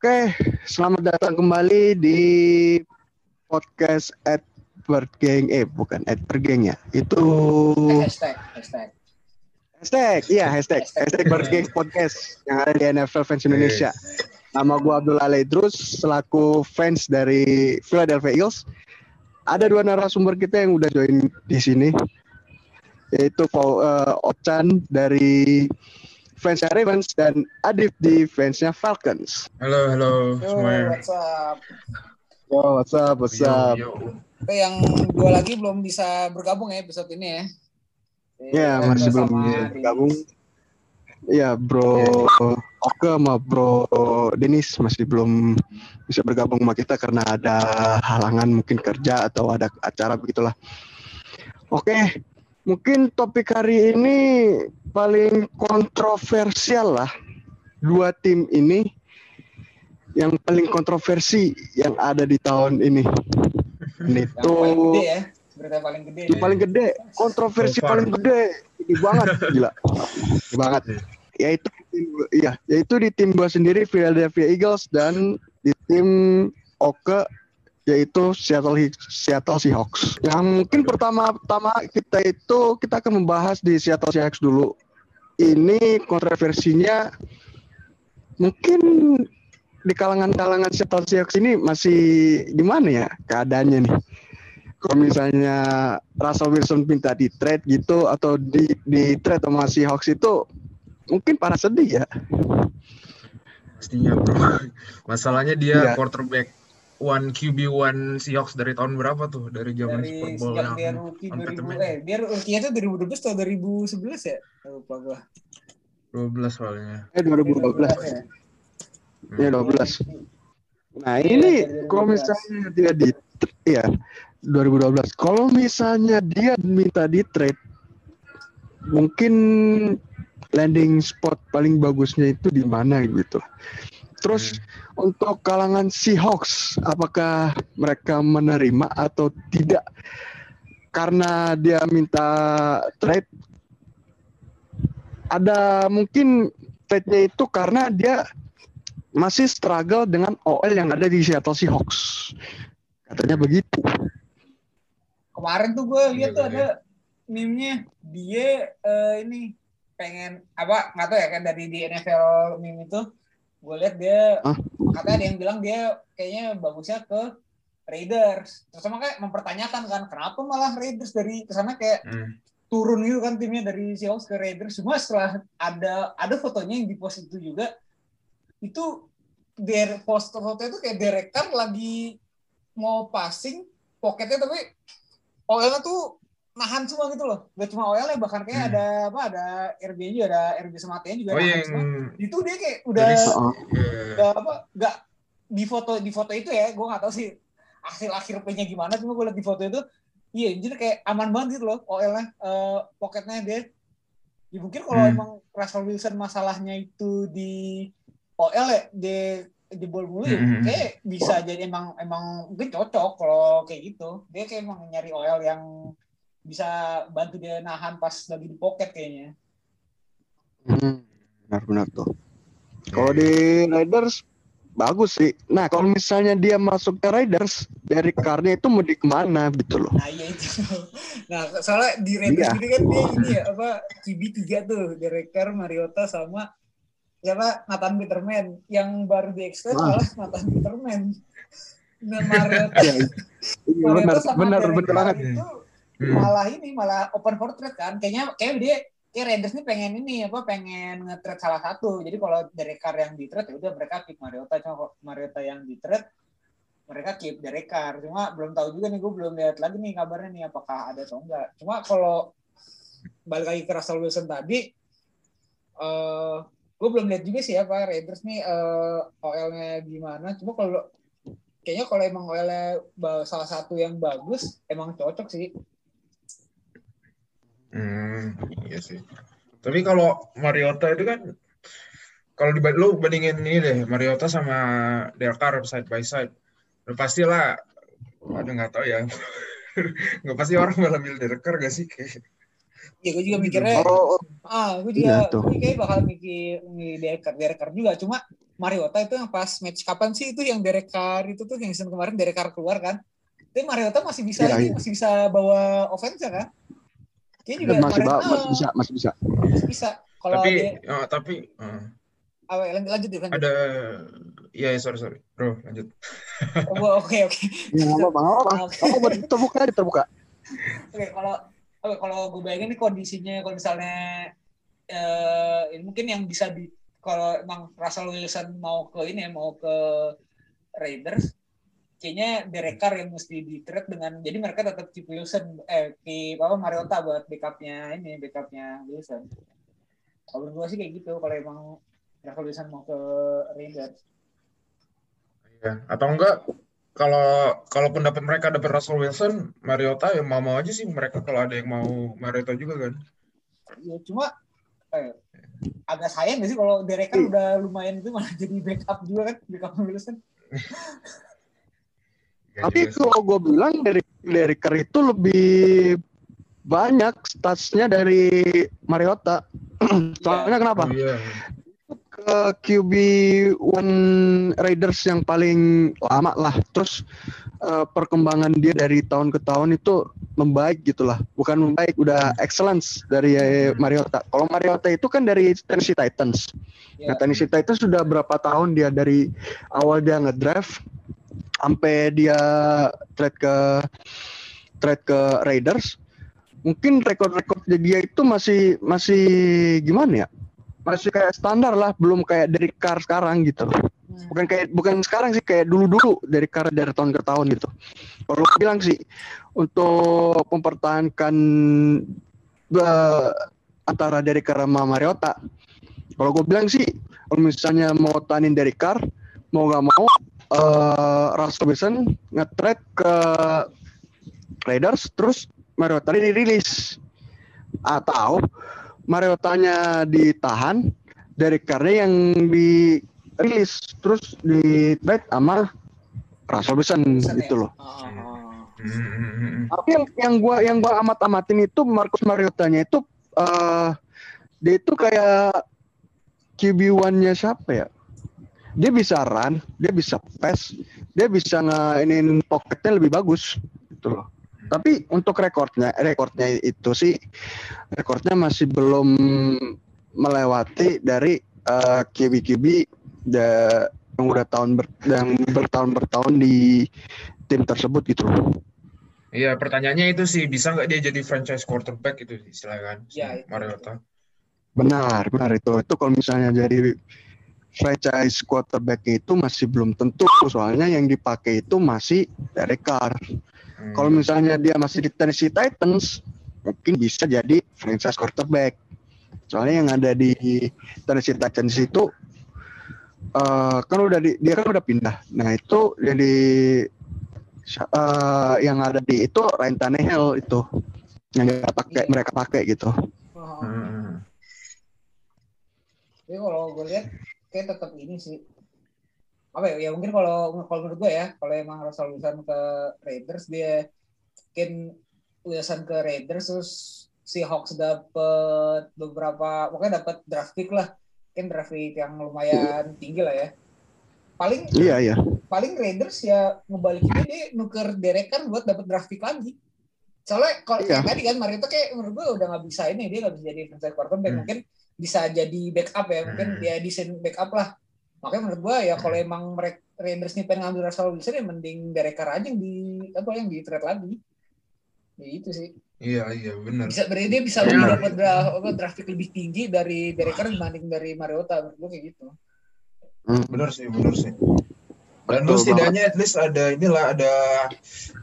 Oke, selamat datang kembali di podcast at Gang. Eh, bukan at Gang ya. Itu hashtag, hashtag. Hashtag, iya hashtag. Hashtag Gang Podcast yang ada di NFL Fans Indonesia. Nama gue Abdul Alaidrus, selaku fans dari Philadelphia Eagles. Ada dua narasumber kita yang udah join di sini, yaitu uh, Ochan dari fansnya Ravens dan Adif di fansnya Falcons. Halo, halo yo, semuanya. What's up? Yo, what's up, what's up? Yo, yo. Oke, yang dua lagi belum bisa bergabung ya episode ini ya. Ya, masih belum bisa bergabung. Ya, Bro Oke sama Bro Denis masih belum bisa bergabung sama kita karena ada halangan mungkin kerja atau ada acara begitulah. Oke, mungkin topik hari ini paling kontroversial lah dua tim ini yang paling kontroversi yang ada di tahun ini. Ini tuh ya. paling gede. Yang paling gede, kontroversi so paling gede. Ini banget gila. Ini banget. Yaitu iya, yaitu di tim gua sendiri Philadelphia Eagles dan di tim Oke yaitu Seattle Seattle Seahawks. Yang mungkin pertama-tama kita itu kita akan membahas di Seattle Seahawks dulu. Ini kontroversinya mungkin di kalangan-kalangan Seattle Seahawks ini masih gimana ya keadaannya nih? Kalau misalnya Russell Wilson minta di trade gitu atau di di trade sama Seahawks itu mungkin para sedih ya. Pastinya bro. Masalahnya dia yeah. quarterback one QB one Seahawks dari tahun berapa tuh? Dari zaman dari Super Bowl yang dia rookie 2000 eh dia rookie itu 2012 atau 2011 ya? Lupa gua. 12 soalnya. Eh 2012. Ya. Ya 12. Nah, iya, ini kalau misalnya dia di ya 2012. Kalau misalnya dia minta di trade mungkin landing spot paling bagusnya itu di mana gitu. Terus hmm. untuk kalangan Seahawks, apakah mereka menerima atau tidak? Karena dia minta trade, ada mungkin trade-nya itu karena dia masih struggle dengan OL yang ada di Seattle Seahawks. Katanya begitu. Kemarin tuh gue lihat tuh ada meme-nya dia uh, ini pengen apa nggak tahu ya kan dari di NFL meme itu gue lihat dia huh? katanya ada yang bilang dia kayaknya bagusnya ke Raiders terus sama kayak mempertanyakan kan kenapa malah Raiders dari ke sana kayak hmm. turun gitu kan timnya dari Seahawks ke Raiders cuma setelah ada ada fotonya yang di post itu juga itu der post foto itu kayak Derek Carr lagi mau passing pocketnya tapi oh tuh nahan semua gitu loh. Gak cuma OL ya bahkan kayak hmm. ada apa ada RB juga ada RB sematinya juga oh, yang... semua. Itu dia kayak udah udah apa gak di foto di foto itu ya gue gak tahu sih hasil akhir nya gimana cuma gue liat di foto itu iya jadi kayak aman banget gitu loh OL-nya uh, pocketnya dia ya mungkin kalau hmm. emang Russell Wilson masalahnya itu di OL ya di jebol mulu ya hmm. kayak bisa jadi emang emang mungkin cocok kalau kayak gitu dia kayak emang nyari OL yang bisa bantu dia nahan pas lagi di pocket kayaknya. Hmm, benar-benar tuh. Kalau di Raiders bagus sih. Nah kalau misalnya dia masuk ke Raiders dari karnya itu mau di ke mana gitu loh. Nah iya itu. Nah soalnya di Raiders iya. ini kan dia ini ya apa QB tiga tuh Derek Carr, Mariota sama siapa Nathan Peterman yang baru di extend ah. malah Nathan Peterman. Nah Mariota, ya, Mariota benar, sama benar, benar banget. Itu hmm. malah ini malah open for trade kan. Kayaknya kayak dia kayak Raiders nih pengen ini apa pengen nge-trade salah satu. Jadi kalau dari Carr yang di trade ya udah mereka keep Mariota. Cuma kalau Mariota yang di trade mereka keep dari Carr. Cuma belum tahu juga nih gue belum lihat lagi nih kabarnya nih apakah ada atau enggak. Cuma kalau balik lagi ke Russell Wilson tadi uh, eh, gue belum lihat juga sih ya Raiders nih uh, eh, OL-nya gimana. Cuma kalau kayaknya kalau emang OL-nya salah satu yang bagus emang cocok sih Hmm, iya sih. Tapi kalau Mariota itu kan kalau di lu bandingin ini deh Mariota sama Delcar side by side. Udah pastilah ada nggak tahu ya. nggak pasti orang malah milih Delcar gak sih kayak. Iya, gue juga mikirnya. Oh, ah, gue juga, iya, gue kayak bakal mikir milih Delcar, Delcar juga. Cuma Mariota itu yang pas match kapan sih itu yang Derek Carr itu tuh yang season kemarin Derek Carr keluar kan? Tapi Mariota masih bisa Iya, ini iya. masih bisa bawa offense kan? Dia juga masih, ba- masih bisa, masih bisa. masih bisa. Kalau tapi dia, eh, tapi eh, ah, lanjut lanjut lanjut. ada ya ya, sorry sorry bro lanjut Oh, Oke oke. Ya, nggak apa-apa, nggak apa-apa. Oke. Apa buat terbuka aja terbuka. Oke, kalau oke, kalau gue bayangin nih kondisinya kalau misalnya eh ini mungkin yang bisa di kalau emang Russell Wilson mau ke ini ya mau ke Raiders kayaknya Derek Carr yang mesti di trade dengan jadi mereka tetap keep Wilson eh keep apa Mariota buat backupnya ini backupnya Wilson. Kalau gue sih kayak gitu kalau emang Russell Wilson mau ke Raiders ya atau enggak kalau kalau pendapat mereka dapat Russell Wilson Mariota ya mau mau aja sih mereka kalau ada yang mau Mariota juga kan. Ya cuma eh, agak sayang gak sih kalau Derek Carr udah lumayan itu malah jadi backup juga kan backup Wilson Ya Tapi sih. kalau gue bilang dari dari Carr itu lebih banyak statsnya dari Mariota. Soalnya kenapa? Oh, iya. Ke QB One Raiders yang paling lama lah. Terus eh, perkembangan dia dari tahun ke tahun itu membaik gitulah. Bukan membaik, udah excellence dari eh, Mariota. Kalau Mariota itu kan dari Tennessee Titans. Ya. Nah, Tennessee Titans sudah berapa tahun dia dari awal dia ngedraft sampai dia trade ke trade ke Raiders. Mungkin rekor-rekor dia itu masih masih gimana ya? Masih kayak standar lah, belum kayak dari Carr sekarang gitu. Hmm. Bukan kayak bukan sekarang sih kayak dulu-dulu dari Carr dari tahun ke tahun gitu. Kalau gua bilang sih untuk mempertahankan eh, antara dari Carr sama Mariota kalau gue bilang sih, kalau misalnya mau tanin dari Carr, mau gak mau, eh Russell Wilson nge-trade ke Raiders, terus Mariota dirilis. Atau Mariotanya ditahan, dari Carr-nya yang dirilis, terus di trade sama Russell Wilson Wilson ya? gitu loh. Oh, oh, oh. Hmm. Tapi yang yang gua yang gua amat-amatin itu Marcus Mariotanya itu eh dia itu kayak QB one-nya siapa ya? Dia bisa run, dia bisa pass, dia bisa ngeinin pocketnya lebih bagus gitu loh. Tapi untuk rekornya, rekornya itu sih rekornya masih belum melewati dari eh, QB-QB yang udah tahun ber, yang bertahun bertahun di tim tersebut gitu loh. Iya, pertanyaannya itu sih bisa nggak dia jadi franchise quarterback itu istilahnya kan, Ya, itu. Mariota. Benar, benar itu. Itu kalau misalnya jadi franchise quarterback itu masih belum tentu soalnya yang dipakai itu masih Derek Carr. Hmm. Kalau misalnya dia masih di Tennessee Titans, mungkin bisa jadi franchise quarterback. Soalnya yang ada di Tennessee Titans itu eh, kan udah di, dia kan udah pindah. Nah itu jadi eh, yang ada di itu Ryan Tannehill itu yang dia pakai mereka pakai gitu. Hmm. Tapi kalau gue lihat kayak tetap ini sih. Apa ya? Ya mungkin kalau kalau menurut gue ya, kalau emang Russell Wilson ke Raiders dia mungkin Wilson ke Raiders terus si Hawks dapet beberapa pokoknya dapat draft pick lah. Kan draft pick yang lumayan tinggi lah ya. Paling Iya iya. paling Raiders ya ngebalikinnya dia nuker Derek Carr buat dapat draft pick lagi. Soalnya kalau Iya. kayak tadi kan Mariota kayak menurut gue udah nggak bisa ini dia nggak bisa jadi franchise quarterback Hmm. mungkin bisa jadi backup ya mungkin Hmm. dia desain backup lah. Makanya menurut gue ya kalau emang mereka Raiders nih pengen ngambil Russell Wilson ya mending Derek Carr aja yang di apa yang di trade lagi. Ya itu sih. Iya, iya benar. Bisa berarti dia bisa Iya. lebih dapat draft, apa, draft pick lebih tinggi dari Derek Carr dibanding dari Mariota menurut gue kayak gitu. Hmm. Benar sih, benar sih. Dan lu Betul setidaknya at least ada inilah ada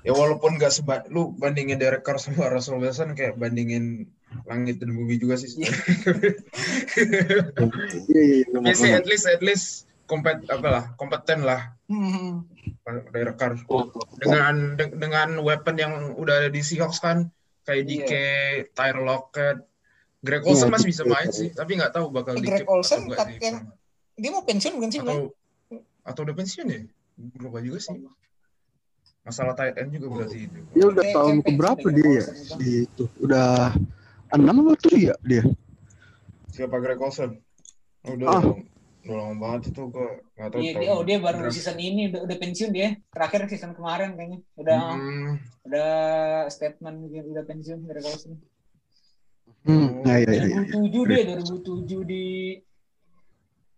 ya walaupun nggak seba lu bandingin Derek Carr sama Russell Wilson kayak bandingin langit dan bumi juga sih. Iya iya. iya, sih at least at least kompet apa lah kompeten lah Hmm. Derek Carr dengan de- dengan weapon yang udah ada di Seahawks kan kayak Iya. DK, Tyler Lockett, Greg Olsen Iya, masih bisa main sih, tapi nggak tahu bakal Eh, di Greg Olsen di- yang- Dia mau pensiun bukan sih? atau atau udah pensiun ya? Lupa juga sih. Masalah tight end juga berarti itu. Dia udah tahun kayak ke berapa pensiun dia ya? Di itu udah enam atau tujuh ya dia? Siapa Greg Olsen? Udah Ah. Udah lama banget itu gue nggak tahu. Iya, dia, oh, dia baru berapa. season ini udah, udah pensiun dia. Terakhir season kemarin kayaknya. Udah Hmm, udah statement gitu, udah pensiun dari Carlson. Hmm, ya, ya, ya, ya. 2007 dia 2007 di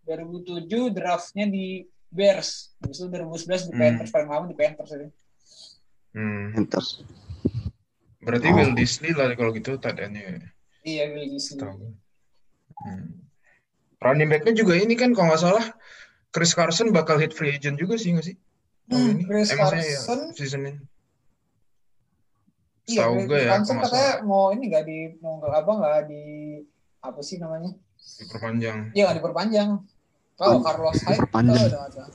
2007 draftnya di Bears. Habis itu 2011 di Hmm. Panthers paling lama di Panthers ini. hmm. Panthers. Berarti Oh. Will Disney lah kalau gitu tadinya. Iya, Will Disley. Tahu. Hmm. Running back-nya juga ini kan kalau nggak salah Chris Carson bakal hit free agent juga sih nggak sih? Hmm, ini? Chris Eh, maksudnya ya, Carson. season ini. Iya, Tahu gue ya, kalau nggak katanya salah. mau ini nggak di mau nggak apa nggak di apa sih namanya? diperpanjang. Iya nggak diperpanjang. Oh, Carlos Hyde. Diperpanjang. Oh, udah nggak tahu.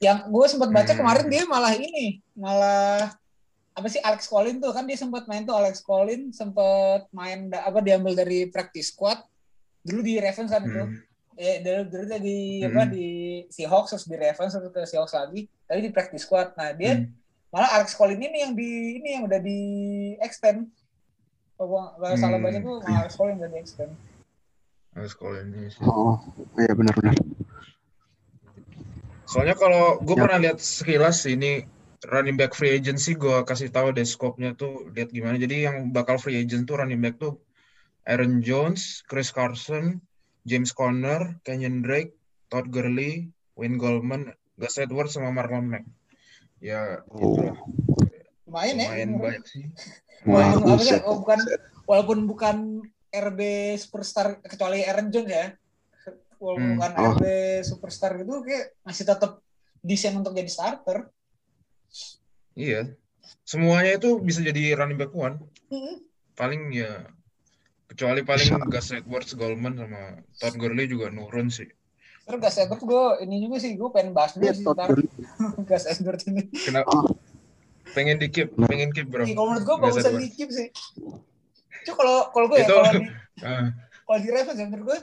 Yang gue sempat baca Hmm. kemarin dia malah ini, malah apa sih Alex Collins tuh kan dia sempat main tuh Alex Collins sempat main apa diambil dari practice squad dulu di Ravens kan itu. Hmm. Ya, dulu dulu dia di Hmm. apa di Seahawks terus di Ravens terus ke Seahawks lagi, tapi di practice squad. Nah, dia Hmm. malah Alex Collins ini yang di ini yang udah di extend. Kalau nggak salah Hmm. baca tuh malah Alex Collins udah di extend. Harus kalau ini sih. Oh, iya benar-benar. Soalnya kalau gue Ya. pernah lihat sekilas ini running back free agency gue kasih tahu deh scope-nya tuh lihat gimana. Jadi yang bakal free agent tuh running back tuh Aaron Jones, Chris Carson, James Conner, Kenyon Drake, Todd Gurley, Wayne Goldman, Gus Edwards sama Marlon Mack. Ya, Oh. itulah. Lumayan ya. lumayan banyak sih. Wah, buset. oh, bukan walaupun bukan RB superstar kecuali Aaron Jones ya. Walaupun Hmm. bukan Oh. RB superstar gitu kayak masih tetap desain untuk jadi starter. Iya. Semuanya itu bisa jadi running back one. Hmm. Paling ya kecuali paling Bisa. Gus Edwards, Goldman sama Todd Gurley juga nurun sih. Terus Gus Edwards gue ini juga sih gue pengen bahas juga Iya, sih. Gurley. Gus Edwards ini. Kenapa? Oh. Pengen di keep, Nah. pengen keep bro. Iya, kalau menurut gue Gus bagusan di keep sih. Cuma kalau kalau gue ya kalau di Ah, kalau di Ravens ya menurut gue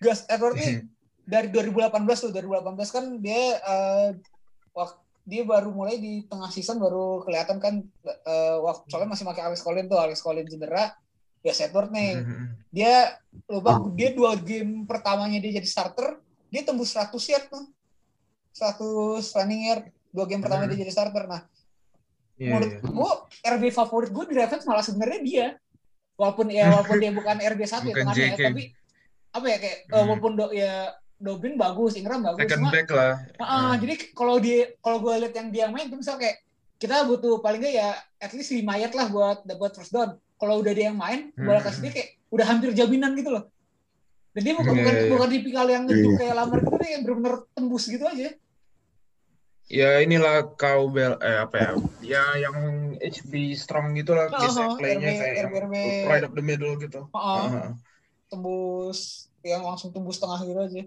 Gus Edwards nih dari 2018 tuh 2018 kan dia eh, waktu dia baru mulai di tengah season baru kelihatan kan eh, waktu soalnya masih pakai Alex Collins tuh Alex Collins cedera Gus Edwards nih Mhm. dia lupa Oh. dia dua game pertamanya dia jadi starter dia tembus 100 yard tuh 100 running yard dua game pertama Hmm. dia jadi starter nah Iya, menurut iya. gue RB favorit gue di Ravens malah sebenarnya dia walaupun ya walaupun dia bukan RB satu ya tengahnya JK. tapi apa ya kayak eh, Hmm. walaupun do, ya Dobin bagus Ingram bagus Second cuma back lah. ah, Ah. jadi kalau dia kalau gue lihat yang dia main tuh misal kayak kita butuh paling nggak ya at least 5 yard lah buat dapat first down kalau udah dia yang main Hmm. bola kasih dia kayak udah hampir jaminan gitu loh dan dia bukan Iya, bukan, iya. bukan tipikal yang ngejuk Iya. kayak lamar gitu yang bener-bener tembus gitu aja Ya inilah cowbell eh apa ya? Ya yang HB strong gitu lah Oh, oh, playnya RB, kayak yang RB. right up the middle gitu. Heeh. Ah, tembus yang langsung tembus tengah gitu aja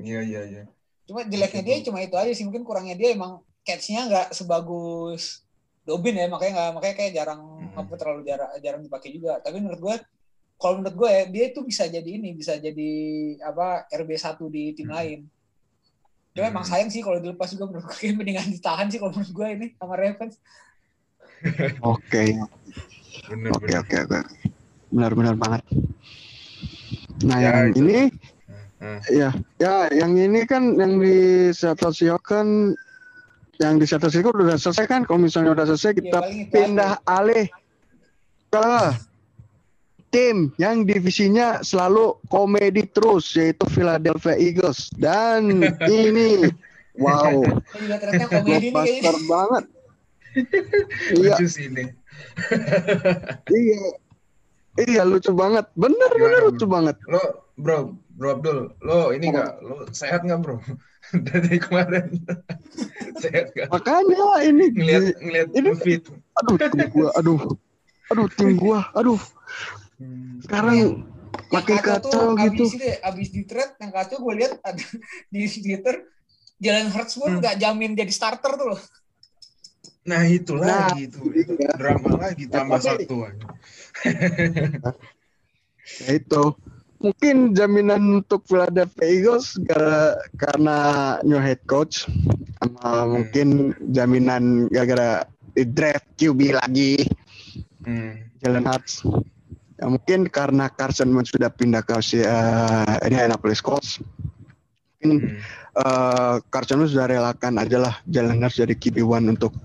Iya iya iya. Cuma jeleknya dia cuma itu aja sih. Mungkin kurangnya dia emang catch-nya nggak sebagus Dobin ya. Makanya nggak makanya kayak jarang Hmm. apa terlalu jarang jarang dipakai juga. Tapi menurut gue kalau menurut gue ya dia itu bisa jadi ini bisa jadi apa RB1 di tim Hmm. lain. Cuma emang Hmm. sayang sih kalau dilepas juga menurut gue mendingan ditahan sih kalau menurut gue ini sama Ravens. Oke, oke, oke, oke. Benar-benar banget. Nah, Ya, yang itu. ini, Hmm. ya, ya, yang ini kan yang di Seattle Seahawks kan, yang di Seattle Seahawks udah selesai kan? Kalau misalnya udah selesai, Ya, kita itu pindah aja. alih ke tim yang divisinya selalu komedi terus, yaitu Philadelphia Eagles. Dan ini, wow, blockbuster banget. Iya, iya, iya lucu banget. Bener, Gimana, bener Bro? lucu banget. Lo bro, bro Abdul, lo ini nggak, lo sehat nggak bro? Dari kemarin sehat nggak? Makanya ini Ngeliat ngeliat Ini- fit. aduh tim gua aduh aduh tim gua aduh sekarang makin Yang kacau gitu Abis, itu, ya, abis di trade yang kacau gue lihat ada di Twitter Jalen Hurts pun Hmm. nggak jamin jadi starter tuh loh. Nah itu Nah, lagi itu, itu iya. drama lagi tambah satu ya itu mungkin jaminan untuk Philadelphia Eagles gara- karena new head coach sama mungkin jaminan gara-gara draft QB lagi Hmm. Jalen Hurts ya mungkin karena Carson Wentz sudah pindah ke si, ini Indianapolis Colts mungkin Hmm. eh Carson Wentz sudah relakan aja lah Jalen Hurts jadi QB1 untuk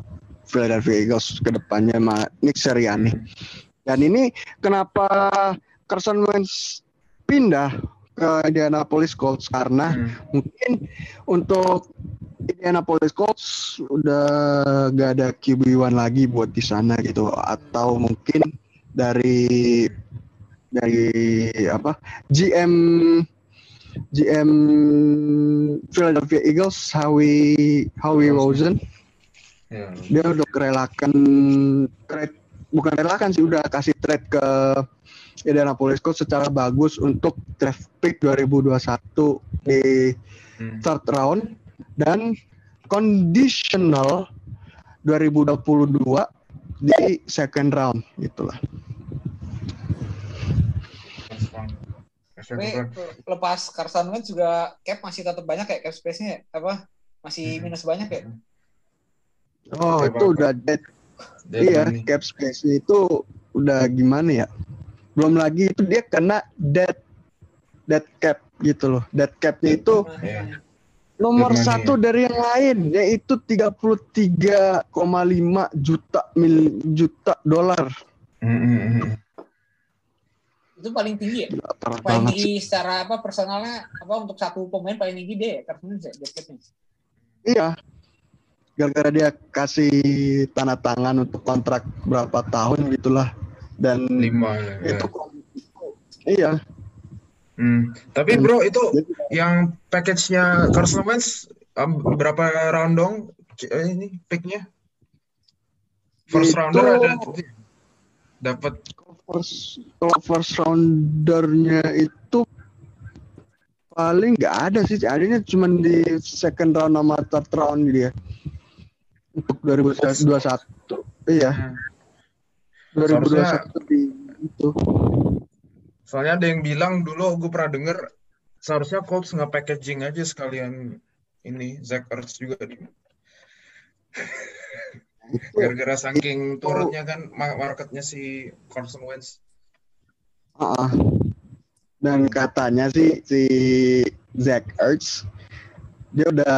Philadelphia Eagles ke depannya sama Nick Sirianni. Dan ini kenapa Carson Wentz pindah ke Indianapolis Colts karena Hmm. mungkin untuk Indianapolis Colts udah gak ada QB1 lagi buat di sana gitu atau mungkin dari dari apa GM GM Philadelphia Eagles Howie Howie Rosen Ya. dia udah relakan trade bukan relakan sih udah kasih trade ke Indianapolis Colts secara bagus untuk draft pick 2021 di Hmm. third round dan conditional 2022 di second round gitulah. Tapi lepas Carson Wentz juga cap masih tetap banyak kayak cap space-nya ya? apa masih Hmm. minus banyak ya? Oh, itu udah dead. Dead iya, money. cap space itu udah gimana ya? Belum lagi itu dia kena dead dead cap gitu loh. Dead cap-nya itu Iya. nomor satu dari yang lain yaitu 33,5 juta mil juta dolar. Hmm, hmm. Itu paling tinggi ya? Gila, Paling sih. tinggi secara apa personalnya apa untuk satu pemain paling tinggi ya Carson Wentz ya cap capnya. Iya. Gara-gara dia kasih tanda tangan untuk kontrak berapa tahun gitulah dan Lima. ya. itu iya. Hmm. Tapi bro itu yang package-nya Carson Wentz um, berapa round dong eh, ini pick-nya? First Itu- rounder ada dapat First, first roundernya itu paling nggak ada sih, adanya cuma di second round sama third round dia untuk 2021. Iya, Hmm. 2021 di itu. Soalnya ada yang bilang dulu gue pernah denger seharusnya Colts nggak packaging aja sekalian ini Zach Ertz juga di gara-gara saking turunnya kan ma- marketnya si Carson Wentz. ah, ah. Dan katanya sih si Zach Ertz dia udah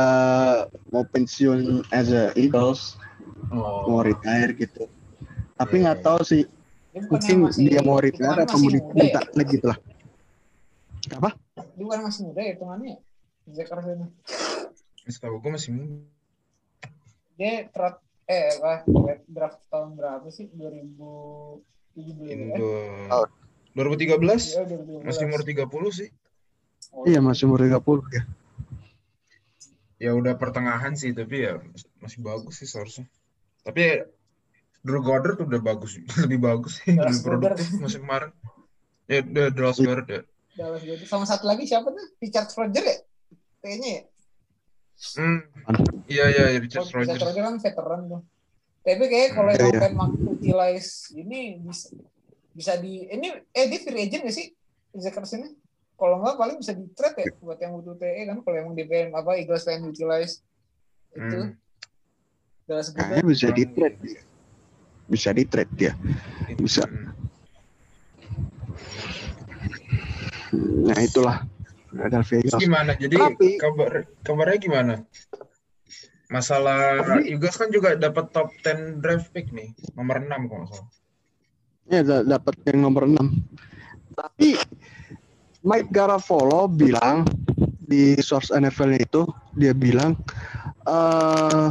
mau pensiun as a Eagles, mau retire gitu. Tapi Iya, nggak iya. tahu sih masih- dia mau hitungannya atau masih mau muda ya? lagi gitu lah. Apa? Dia bukan masih muda ya hitungannya ya? Zach Carson. Setahu gue masih muda. Dia trade eh apa draft tahun berapa sih? 2017 Ini ya? dua- 2013 Iya, 2015. masih umur 30 sih. Oh, Iya masih umur 30 ya. Ya udah pertengahan sih tapi ya masih bagus sih seharusnya. Tapi Drew Goddard udah bagus, lebih bagus sih, Dallas lebih produktif Goedert. musim kemarin. Ya, udah Dallas Goddard ya. Dallas gitu. Sama satu lagi siapa tuh? Richard Roger ya? Kayaknya ya. Hmm. Iya iya iya, Richard Oh, Richard. Roger kan veteran tuh. Tapi kayak kalau Iya, yang iya. pengen utilize ini bisa bisa di ini eh dia free agent gak sih? Carson ini? Kalau nggak paling bisa di trade ya buat yang butuh TE kan kalau yang di PM apa Eagles pengen utilize itu Hmm. Dallas Kayaknya Goedert. bisa di trade dia. Bisa di trade dia. Bisa. Nah itulah Terus Eagles. gimana? Jadi Tapi- kabar kabarnya gimana? Masalah Eagles kan juga dapat top 10 draft pick nih, nomor 6 kalau nggak salah. Ya da- dapat yang nomor 6. Tapi Mike Garafolo bilang di source NFL itu dia bilang eh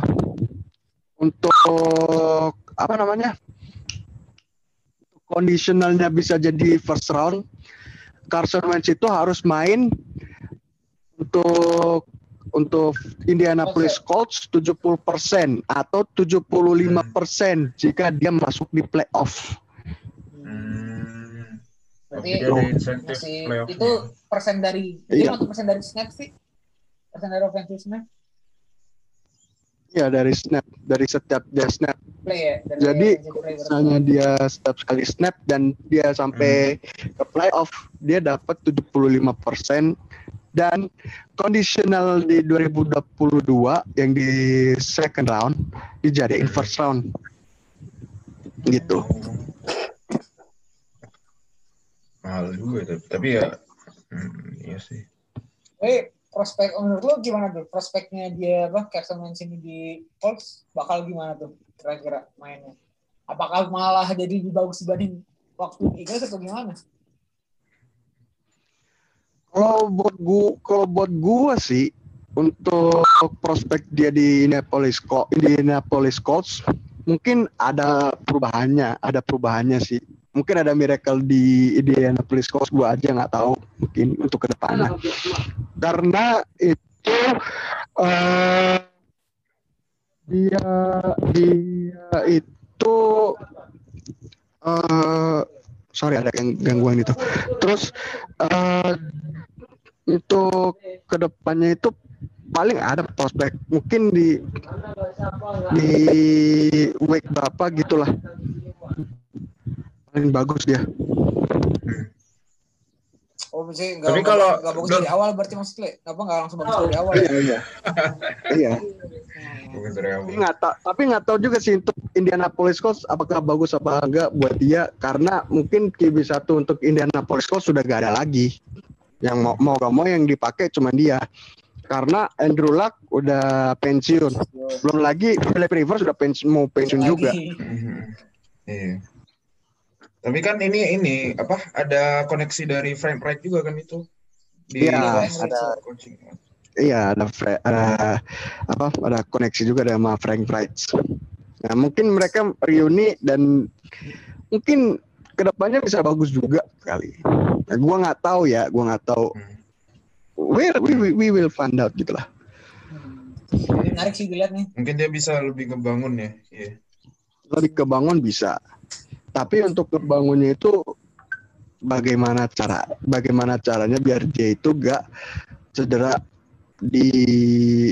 untuk apa namanya? Conditionalnya bisa jadi first round. Carson Wentz itu harus main untuk untuk Indianapolis Colts 70% atau 75% jika dia masuk di playoff. Hmm. Berarti masih playoff itu persen dari Iya. dia persen dari snap sih? Persen dari offensive snap Ya dari snap, dari setiap dia snap. play ya. Dari Jadi berarti. misalnya dia setiap sekali snap dan dia sampai ke playoff, dia dapat 75% dan conditional di 2022 yang di second round dijadiin first round. Gitu. Mahal juga tapi, tapi ya hmm, iya sih. Eh, prospek menurut lu gimana tuh prospeknya dia apa Carson Wentz ini di Colts bakal gimana tuh kira-kira mainnya? Apakah malah jadi lebih bagus dibanding waktu Eagles atau gimana? Kalau buat gua kalau buat gua sih untuk prospek dia di Indianapolis Colts, Indianapolis Colts mungkin ada perubahannya, ada perubahannya sih. Mungkin ada miracle di Indianapolis Colts gua aja nggak tahu mungkin untuk ke depannya. Karena itu uh, dia dia itu uh, sorry ada yang gangguan itu. Terus uh, untuk ke depannya itu paling ada prospek mungkin di di week berapa gitulah paling bagus dia. Oh, mesti Tapi kalau- nggak bagus dari awal berarti maksudnya apa nggak langsung bagus dari awal? Iya iya. iya. Nggak tahu, tapi nggak tahu juga sih untuk Indianapolis Colts apakah bagus apa enggak buat dia karena mungkin QB satu untuk Indianapolis Colts sudah gak ada lagi. Yang mau mau gak mau yang dipakai cuma dia. Karena Andrew Luck udah pensiun. Belum lagi Philip Rivers sudah pensiun mau pensiun juga. Iya. Tapi kan ini ini apa ada koneksi dari Frank Wright juga kan itu di Iya, ada. coaching. Iya, ada ada apa? Ada koneksi juga sama Frank Wright. Nah, mungkin mereka reuni dan mungkin ke depannya bisa bagus juga kali. Nah, gua nggak tahu ya, gua nggak tahu. Hmm. We, we, we, will find out gitu lah. Jadi menarik sih dilihat nih. Mungkin dia bisa lebih ngebangun ya. Iya. Lebih kebangun bisa. Tapi untuk kebangunnya itu bagaimana cara bagaimana caranya biar dia itu gak cedera di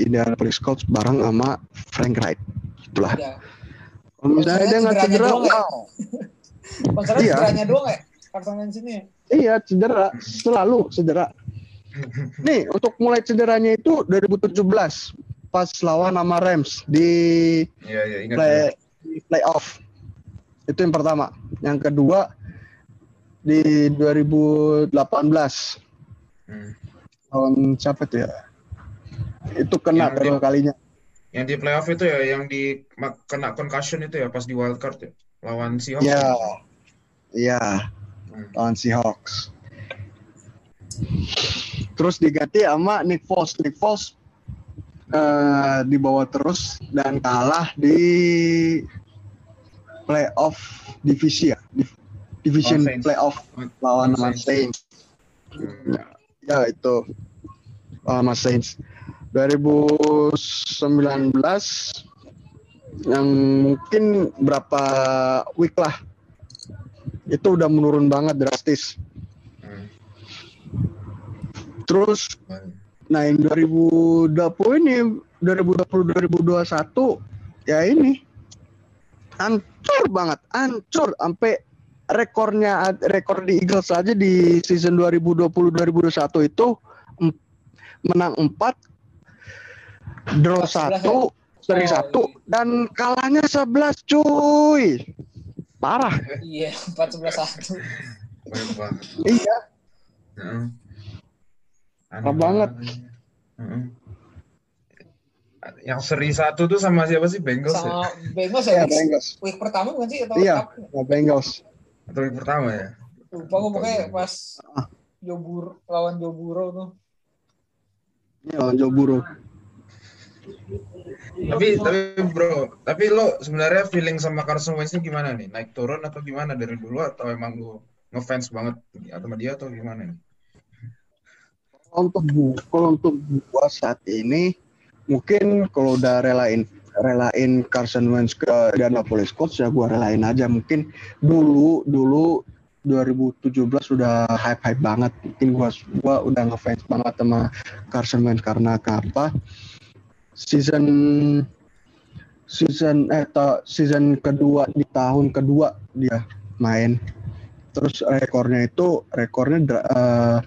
Indianapolis Colts bareng sama Frank Wright. Itulah. Ya. Kalau misalnya dia nggak cedera, doang ya? wow. Masalahnya Iya. cederanya doang ya. Carson Wentz ini. Iya, cedera. Selalu cedera. Nih, untuk mulai cederanya itu 2017 pas lawan sama Rams di Iya, iya ingat. play ya. di playoff. Itu yang pertama. Yang kedua di 2018 Hmm. lawan siapa tuh ya? Itu kena Yang kedua di- kalinya. Yang di playoff itu ya yang di kena concussion itu ya pas di wild card ya. Lawan Seahawks. Iya. Iya, Hmm. lawan Seahawks. Terus diganti sama Nick Foles. Nick Foles eh, dibawa terus dan kalah di playoff divisi ya, Div- division Saints. playoff lawan sama Saints. Saints. Hmm. Ya, itu lawan sama Saints. 2019 yang mungkin berapa week lah itu udah menurun banget drastis. Hmm. Terus nah yang 2020 ini 2020 2021 ya ini hancur banget, hancur sampai rekornya rekor di Eagles aja di season 2020 2021 itu menang 4 draw 1 seri Oh, 1 dan kalahnya 11 cuy. Parah. Iya, 14 satu. Banyak banget. Iya. Heeh. Aneh Parah banget. Yang seri satu tuh sama siapa sih Bengals ya? Sama Bengals Ya ya. week- Bengals. Week pertama bukan sih atau Iya. Ya, Bengals. Atau yang pertama ya? Lupa gue pokoknya pas Jobur lawan Joburo tuh. Ini lawan Joe Burrow. Tapi tapi bro, tapi lo sebenarnya feeling sama Carson Wentz ini gimana nih? Naik turun atau gimana dari dulu atau emang lo ngefans banget atau sama dia atau gimana nih? Kalau untuk gua, kalau untuk gua saat ini mungkin kalau udah relain relain Carson Wentz ke Indianapolis Colts ya gua relain aja. Mungkin dulu dulu 2017 sudah hype hype banget. Mungkin gua gua udah ngefans banget sama Carson Wentz karena apa? Season season eh ta- season kedua di tahun kedua dia main. Terus rekornya itu rekornya eh,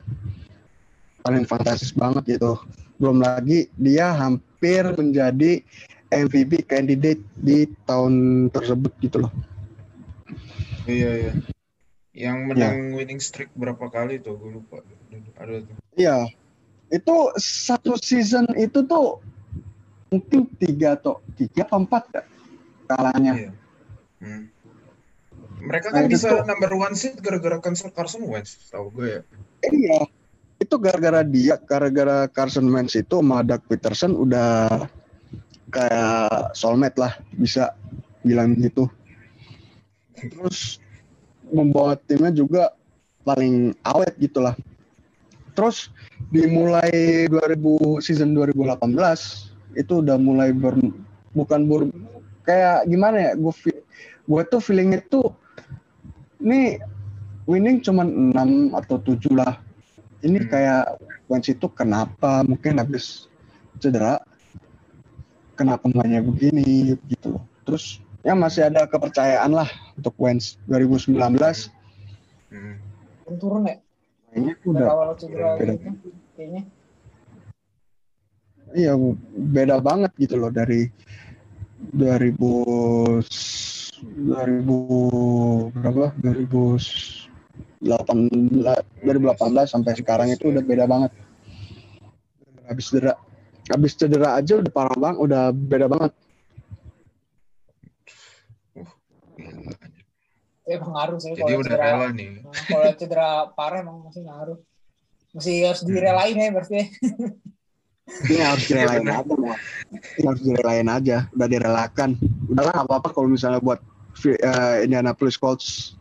paling fantastis banget gitu. Belum lagi dia hampir menjadi MVP candidate di tahun tersebut gitu loh. Iya iya. Yang menang winning streak berapa kali tuh? Gue lupa. Ada tuh. Iya. itu satu season itu tuh mungkin tiga atau tiga atau empat ya kalahnya. Iya. Hmm. Mereka kan Nah, itu bisa tuh- number one seed gara-gara Carson Carson Wentz, tahu gue ya. Iya. Itu gara-gara dia, gara-gara Carson Wentz itu sama Doug Peterson udah kayak soulmate lah, bisa bilang gitu. Terus membawa timnya juga paling awet gitu lah. Terus dimulai 2000 season 2018 itu udah mulai ber, bukan ber, kayak gimana ya? Gue gue tuh feeling itu ini winning cuman 6 atau 7 lah. Ini Hmm. kayak Wentz itu kenapa mungkin habis cedera kenapa mainnya begini gitu loh. Terus ya masih ada kepercayaan lah untuk Wentz 2019 Hmm. turun ya mainnya dari udah awal cedera beda. gitu kayaknya iya beda banget gitu loh dari 2000 2000 berapa 2018 2018 sampai sekarang itu udah beda banget. Habis cedera. Habis cedera aja udah parah banget udah beda banget. Gila. Eh, emang ngaruh sih Jadi kalau udah cedera. rela nih. Kalau cedera parah emang masih ngaruh. Masih harus direlain ya berarti ya. ini harus direlain aja harus direlain aja udah direlakan. Udahlah nggak apa-apa kalau misalnya buat uh, Indianapolis Colts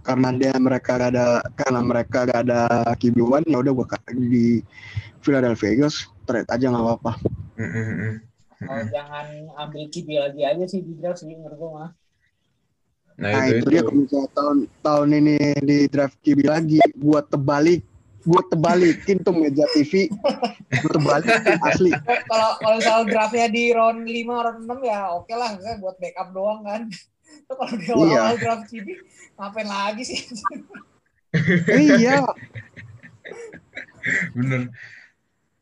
karena dia mereka gak ada karena mereka gak ada QB1 ya udah gua ka- di Philadelphia Eagles trade aja nggak apa-apa. Hmm, hmm, hmm. Hmm. jangan ambil kibi lagi aja sih di draft sih menurut gua mah. Nah, nah itu, itu, dia kalau misalnya tahun tahun ini di draft QB lagi buat terbalik buat terbalikin tuh meja TV buat terbalikin asli. Kalau kalau misalnya draftnya di round 5 round 6 ya oke lah misalnya buat backup doang kan Tuh kalau di awal, Iya. awal draft kibi ngapain lagi sih iya bener.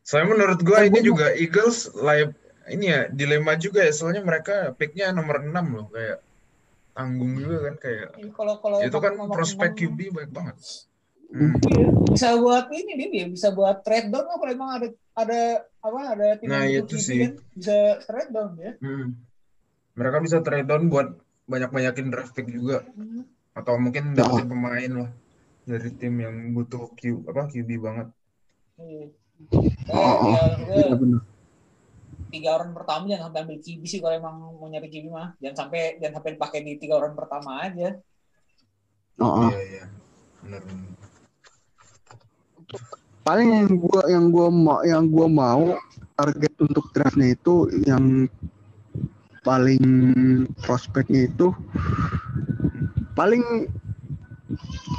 Soalnya menurut gua Kan ini juga Eagles live ini ya dilema juga ya soalnya mereka picknya nomor 6 loh kayak tanggung juga kan kayak kalau kalau itu kan prospek QB baik banget. Hmm. iya, bisa buat ini dia, dia bisa buat trade down kalau emang ada ada apa ada tim Nah, yang itu sih. QB kan bisa trade down ya Hmm. Mereka bisa trade down buat banyak-banyakin draft pick juga atau mungkin dapetin pemain lah dari tim yang butuh Q apa QB banget. Iya. Oh, oh. Bener tiga orang pertama jangan sampai ambil kibi sih kalau emang mau nyari kibi mah jangan sampai jangan sampai dipakai di tiga orang pertama aja oh, oh. Iya iya. Benar benar. paling yang gua yang gua mau yang gua mau target untuk draftnya itu yang paling prospeknya itu paling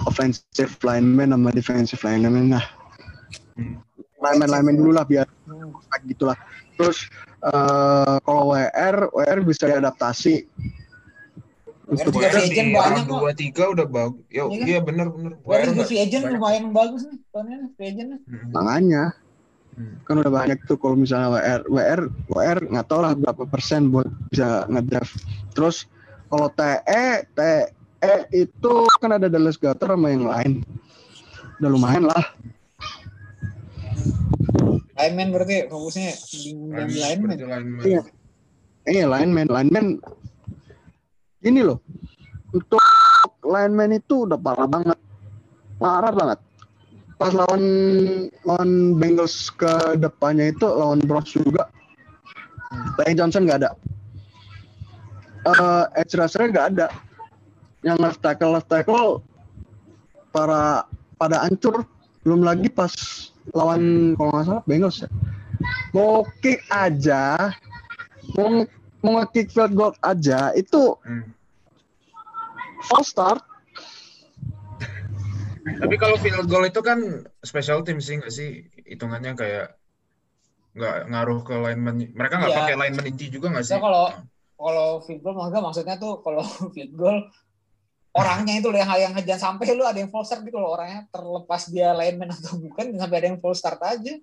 offensive lineman sama defensive lineman lah Hmm. lineman lineman dulu lah biar prospek gitulah terus eh, kalau WR WR bisa diadaptasi untuk juga WR free agent banyak kok. dua tiga udah bagus. Yo, Iya kan? iya benar benar. Wah, juga nggak- free agent lumayan bagus nih tahunnya free agent makanya Hmm. Kan udah banyak tuh kalau misalnya WR WR WR nggak tahu lah berapa persen buat bisa ngedraft. Terus kalau TE TE itu kan ada Dallas Goddard sama yang lain. Udah lumayan lah. Lineman berarti fokusnya di Lineman. Iya. eh lineman. Lineman ini loh. Untuk lineman itu udah parah banget. Parah banget pas lawan lawan Bengals ke depannya itu lawan Browns juga. Lane Johnson nggak ada. Eh edge rusher nggak ada. Yang left tackle left tackle para pada hancur. Belum lagi pas lawan kalau nggak salah Bengals ya. Mau kick aja mau mau nge-kick field goal aja itu Hmm. false start Tapi kalau field goal itu kan special team sih nggak sih hitungannya kayak nggak ngaruh ke lineman. Mereka nggak Iya. pakai lineman inti juga nggak sih? Maksudnya kalau kalau field goal maksudnya maksudnya tuh kalau field goal orangnya itu loh yang yang jangan sampai lu ada yang false start gitu loh orangnya terlepas dia lineman atau bukan sampai ada yang false start aja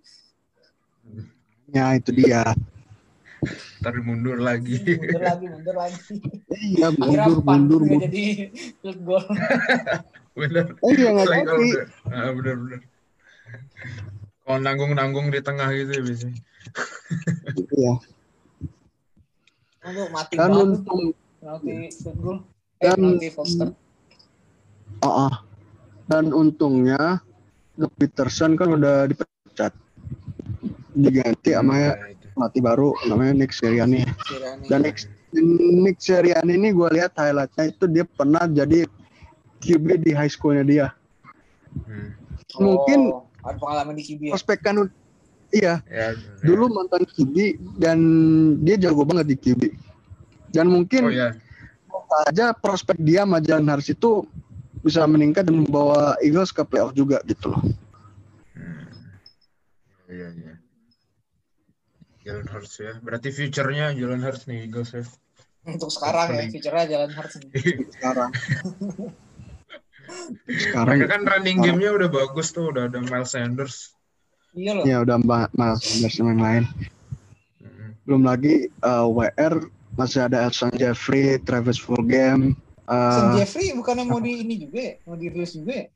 ya itu dia Ntar mundur lagi. mundur lagi mundur lagi iya mundur mundur mundur jadi field goal bener. eh iya nggak Selain kalau jadi udah, ah, bener bener. Kalau nanggung-nanggung di tengah gitu ya biasanya. Iya. Untuk mati Dan banget. goal. Eh, Dan- penalti Foster. Ah, ah. dan untungnya Doug Peterson kan udah dipecat. Diganti sama Ya, itu. pelatih baru namanya Nick Sirianni. Dan Nick, Nick Sirianni ini gue lihat highlightnya itu dia pernah jadi QB di high schoolnya dia. Hmm. mungkin- Oh, ada pengalaman di QB ya? Prospek kan iya Ya, dulu mantan QB dan dia jago banget di QB. Dan mungkin Oh ya. aja prospek dia sama Jalen Hurts itu bisa meningkat dan membawa Eagles ke playoff juga gitu loh. Hmm. Iya, iya. Jalen Hurts ya. Berarti future-nya Jalen Hurts nih Eagles ya. Untuk sekarang ya, Paling. future-nya jalan harus nih. Sekarang. Sekarang Mereka kan running game-nya udah bagus tuh, udah ada Miles Sanders. Iya loh. ya udah Mbak Miles Sanders sama yang lain. Hmm. Belum lagi uh, WR masih ada Elson Jeffrey, Travis Fulgham, uh, Jeffrey bukannya mau di ini juga ya? Mau dirilis juga ya?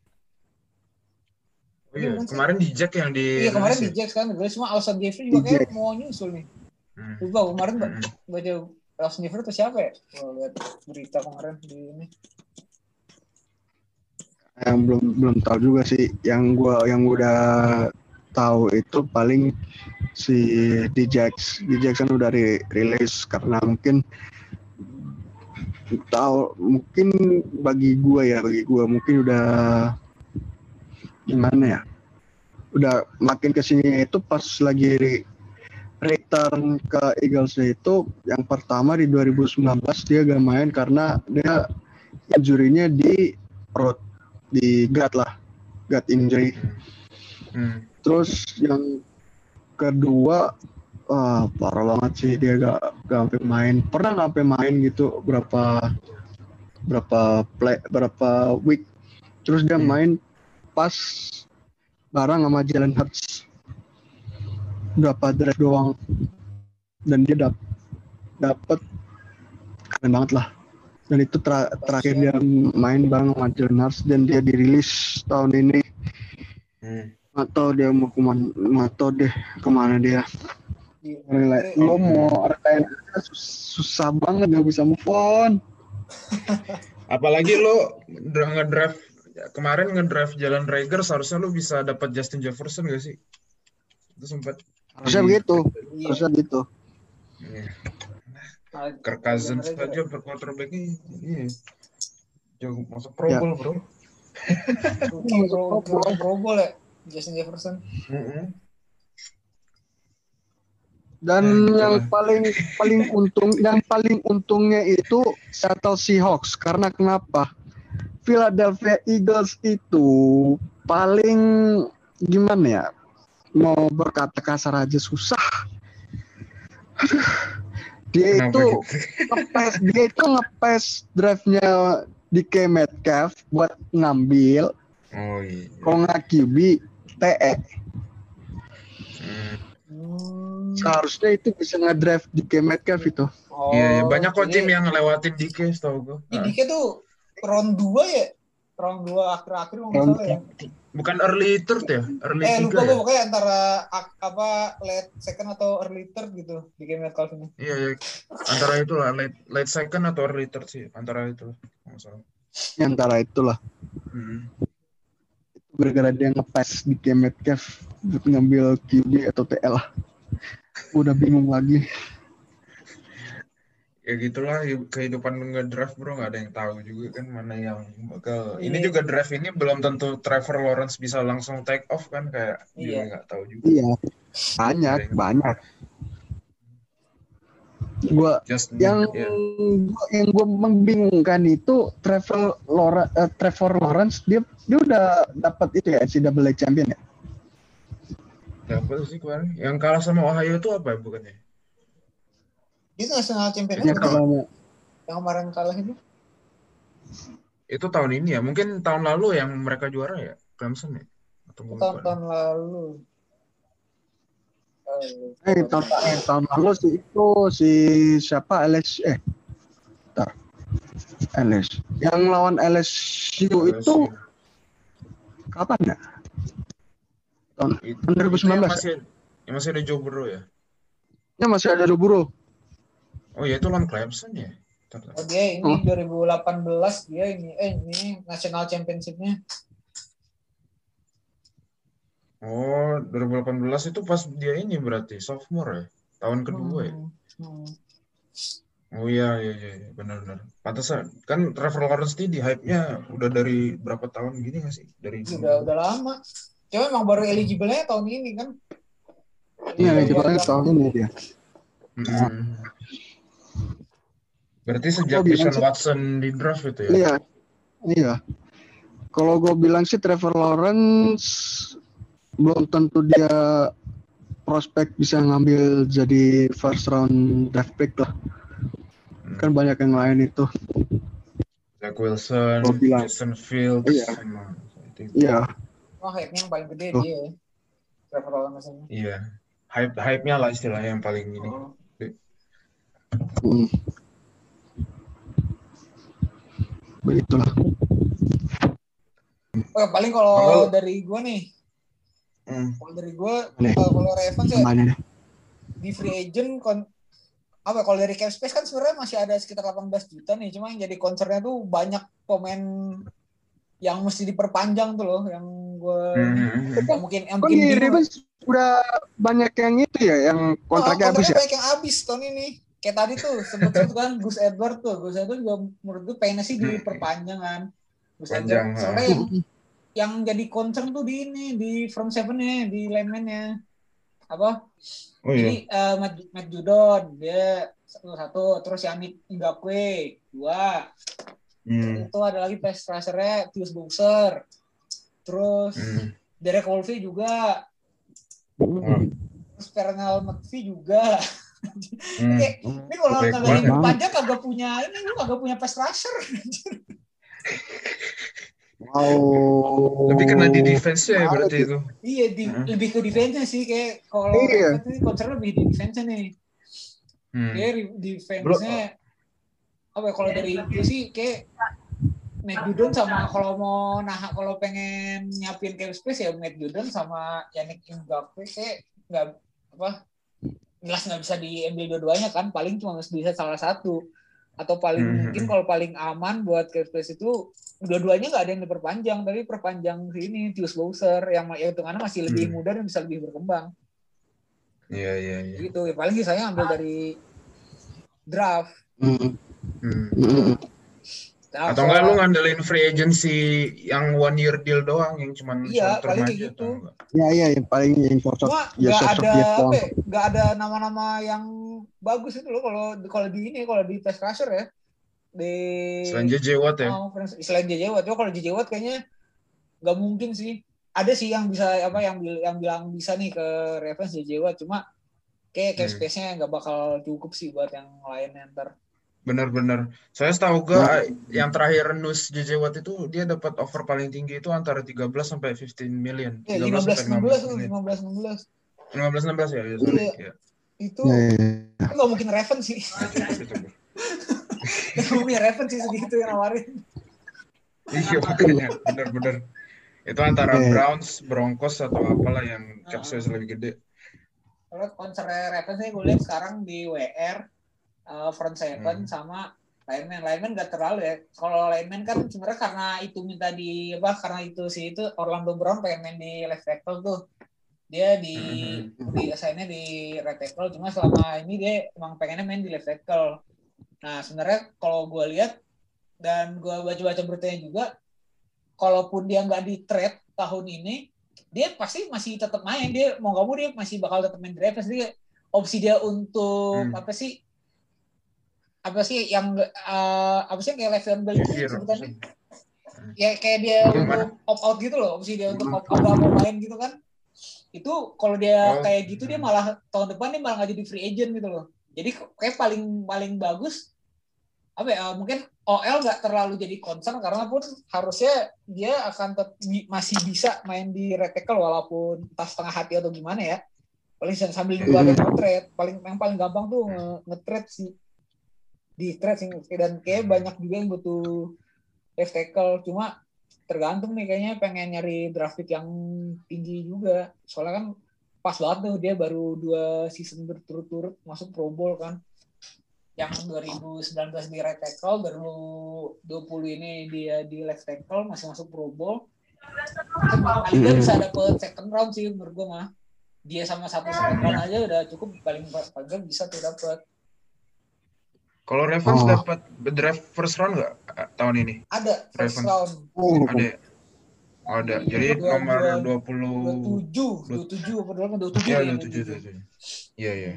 Oh iya, Iya, kemarin di Jack yang di Iya kemarin di ya? Jax kan, gue cuma Alson Jeffrey juga Di kayak mau nyusul nih. Hmm. Lupa kemarin ba- Hmm. baca Alson Jeffrey itu siapa ya? Gue lihat berita kemarin di ini. Yang belum belum tahu juga sih. Yang gua yang udah tahu itu paling si Djax. Djax kan udah ri- rilis karena mungkin tahu mungkin bagi gua ya bagi gua mungkin udah gimana ya udah makin ke sini itu pas lagi re- return ke Eagles itu yang pertama di 2019 dia gak main karena dia injurinya di perut di gut lah gut injury. Hmm. terus yang kedua wah parah banget sih dia gak, gak sampai main. Pernah gak sampai main gitu berapa berapa play berapa week. Terus dia Hmm. main pas bareng sama Jalen Hurts. Berapa drive doang. Dan dia dap dapet keren banget lah dan itu tra- terakhir dia main bareng sama Jalen Hurts dan dia dirilis tahun ini Hmm. atau dia mau ke mana atau deh ke mana dia Di, Relate. lo mau retain sus- susah banget gak bisa move on Apalagi lo dra- ngedraft kemarin ngedraft Jalan Rager seharusnya lo bisa dapat Justin Jefferson gak sih? Itu sempat harusnya Iya. begitu Iya. harusnya gitu Iya. Kirk Cousins aja per quarterbacknya iya. Jauh masuk Pro Ya. Bowl bro. Rookie Pro, Pro, Pro Bowl ya, Justin Jefferson. Dan Nah, yang paling paling untung yang paling untungnya itu Seattle Seahawks karena kenapa Philadelphia Eagles itu paling gimana ya mau berkata kasar aja susah Aduh. Dia Kenapa itu gitu? ngepes dia itu ngepes drive-nya DK Metcalf buat ngambil Oh iya. kalau nggak QB TE Hmm. Seharusnya itu bisa ngedrive DK Metcalf itu Oh, Iya, iya. banyak kok tim yang ngelewatin DK tau gue. Ini Dike tuh round 2 ya? Round 2 akhir-akhir kalau nggak Round salah ya. Bukan early third ya? Early Eh lupa gue ya? pokoknya antara ak- apa late second atau early third gitu di game Metcalf ini. Iya, iya. Antara itu lah, late, late second atau early third sih. Antara itu. Salah. Ya, antara itulah Hmm. gara-gara dia ngepas di game Metcalf buat ngambil QB atau TL lah udah bingung lagi Ya gitulah kehidupan nge-draft bro nggak ada yang tahu juga kan mana yang bakal. Ini Iya. juga draft ini belum tentu Trevor Lawrence bisa langsung take off kan kayak juga Iya. nggak tahu juga. iya banyak banyak gua Just yang ya. gua- yang gue membingungkan itu Trevor Lawrence, Trevor Lawrence dia dia udah dapat itu ya NCAA champion ya Dapat sih kemarin. Yang kalah sama Ohio itu apa ya bukannya? Itu national champion kan? kalau yang kemarin kalah itu. Itu tahun ini ya. Mungkin tahun lalu yang mereka juara ya Clemson ya. Atau gue Tahun, tahun lalu. Eh, eh tahun, eh, tahun lalu sih itu si siapa LS eh Bentar. LS yang lawan LSU itu LSU. kapan ya? Tahun Itu, Kan 2019 itu yang ya? masih yang masih ada Joe Burrow ya? ya masih ada Joe Burrow. Oh ya itu lawan Clemson ya? Oh dia ini Oh. 2018 dia ini eh ini national championshipnya. Oh 2018 itu pas dia ini berarti sophomore ya? Tahun kedua ya? Hmm. Hmm. Oh iya iya iya iya, benar-benar. Pantesan kan Trevor Lawrence ini di hype-nya udah dari berapa tahun gini nggak sih? Dari Udah udah lama. Cuma emang baru eligible-nya tahun ini kan. Iya, Iya, iya. tahun ini dia. Mm. Berarti sejak Oh, Deshaun Watson di draft itu ya? Iya, iya. Kalau gue bilang sih Trevor Lawrence belum tentu dia prospek bisa ngambil jadi first round draft pick lah. Hmm. Kan banyak yang lain itu. Zach Wilson, Gua bilang. Jason Fields, Iya. sama- itu- Iya, Oh, hype-nya yang paling gede Tuh. dia. ya. Trevor Lawrence. Iya. Hype hype-nya lah istilahnya yang paling ini. Oh. mm. Begitulah. Oh, paling kalau dari gua nih, Hmm. kalau dari gua Nih. kalau Ravens ya di free agent kon apa kalau dari cap space kan sebenarnya masih ada sekitar 18 juta nih cuma yang jadi concernnya tuh banyak pemain yang mesti diperpanjang tuh loh yang gue Hmm. yang mungkin yang mungkin di bingung. Ravens udah banyak yang itu ya, yang kontraknya Oh, habis ya. banyak yang habis tahun ini kayak tadi tuh sebut sebut kan Gus Edward tuh. Gus Edward juga menurut gue pengennya sih diperpanjang kan Gus Panjang, Edward soalnya yang yang jadi concern tuh di ini di front seven-nya di lineman-nya apa? Oh iya. Jadi eh, Matt, Matt Judon dia satu, satu terus Yannick Ngakwe dua. Hmm. itu ada lagi pass rusher-nya Tius Bowser terus Hmm. Derek Wolfe juga. Hmm. terus Pernell McPhee juga Hmm. Kayak, ini kalau kagak libur panjang kagak punya ini lu kagak punya pass rusher Wow. Lebih kena di defense-nya ya berarti itu. iya di, Hmm. lebih ke defense-nya sih kayak kalau Iya. Concern lebih di defense-nya nih Hmm. Re- defense-nya apa ya, kalau dari itu sih kayak Matt Judon sama kalau mau nah kalau pengen nyiapin cap space ya Matt Judon sama Yannick Ngakwe kayak nggak apa jelas nggak bisa diambil dua-duanya kan paling cuma bisa salah satu atau paling Mhm. mungkin kalau paling aman buat space itu dua-duanya nggak ada yang diperpanjang tapi perpanjang sini Tius Bowser yang yang hitungannya masih lebih Hmm. muda dan bisa lebih berkembang Iya iya iya. gitu ya paling sih saya ambil dari draft Hmm. Hmm. Draft Atau enggak lu ngandelin free agency yang one year deal doang yang cuman Iya, short term paling kayak aja, gitu. atau enggak? Ya iya yang paling yang cocok cuma ya nggak sosok ada doang. ya, nggak ada nama-nama yang bagus itu loh kalau kalau di ini kalau di pass rusher ya di Selain JJ Watt ya. oh, selain JJ Watt kalau JJ Watt kayaknya nggak mungkin sih ada sih yang bisa apa yang bil- yang bilang bisa nih ke Ravens JJ Watt cuma kayak cap Hmm. space-nya nggak bakal cukup sih buat yang lain ntar Bener-bener. Saya setahu gua yang terakhir news JJ Watt itu dia dapat offer paling tinggi itu antara 13 sampai 15 million. ya 13 15 sampai 16 tuh 15 million. 15 16 15 16 ya, ya sorry. Iya. Iya. itu Ya, ya, ya. nggak mungkin Ravens sih gitu. nggak mungkin Ravens sih segitu yang nawarin Iya makanya bener-bener. Itu antara Oke. Browns, Broncos atau apalah yang cap space lebih gede. Kalau konsernya Ravens nih gue lihat sekarang di WR uh, front seven Hmm. sama lineman. Lineman gak terlalu ya. Kalau lineman kan sebenarnya karena itu minta di apa karena itu sih itu Orlando Brown pengen main di left tackle tuh. Dia di Hmm. di assignnya di right tackle. Cuma selama ini dia emang pengennya main di left tackle. Nah sebenarnya kalau gue lihat dan gue baca-baca beritanya juga kalaupun dia nggak di trade tahun ini dia pasti masih tetap main. Dia mau nggak mau dia masih bakal tetap main di Ravens dia opsi dia untuk Hmm. apa sih apa sih yang eh, apa sih kayak Le'Veon Bell itu Xavier, sebutannya? Maksudnya. ya kayak dia untuk opt out gitu loh opsi dia untuk opt out gak mau main gitu kan. Itu kalau dia Oh. kayak gitu dia malah tahun depan dia malah nggak jadi free agent gitu loh. Jadi kayak paling paling bagus apa ya mungkin OL nggak terlalu jadi concern karena pun harusnya dia akan masih bisa main di red tackle walaupun entah setengah hati atau gimana ya. Paling sambil nunggu ada trade paling yang paling gampang tuh nge- nge-trade sih di sih dan kayak banyak juga yang butuh left tackle cuma tergantung nih kayaknya pengen nyari draft pick yang tinggi juga. Soalnya kan pas banget tuh dia baru dua season berturut-turut masuk Pro Bowl kan. Yang 2019 di right tackle, 2020 ini dia di left tackle masih masuk Pro Bowl. Kali dia bisa dapet second round sih menurut gue mah. Dia sama satu second round aja udah cukup paling paling bisa tuh dapet. Kalau Ravens Oh. dapat draft first round nggak eh, tahun ini? Ada first Ravens. round Oh, Ada. ya? Oh, ada. Jadi Dua- nomor dua- 20 27, 27 apa dulu 27 Ya, ya. 27 27. Iya, iya.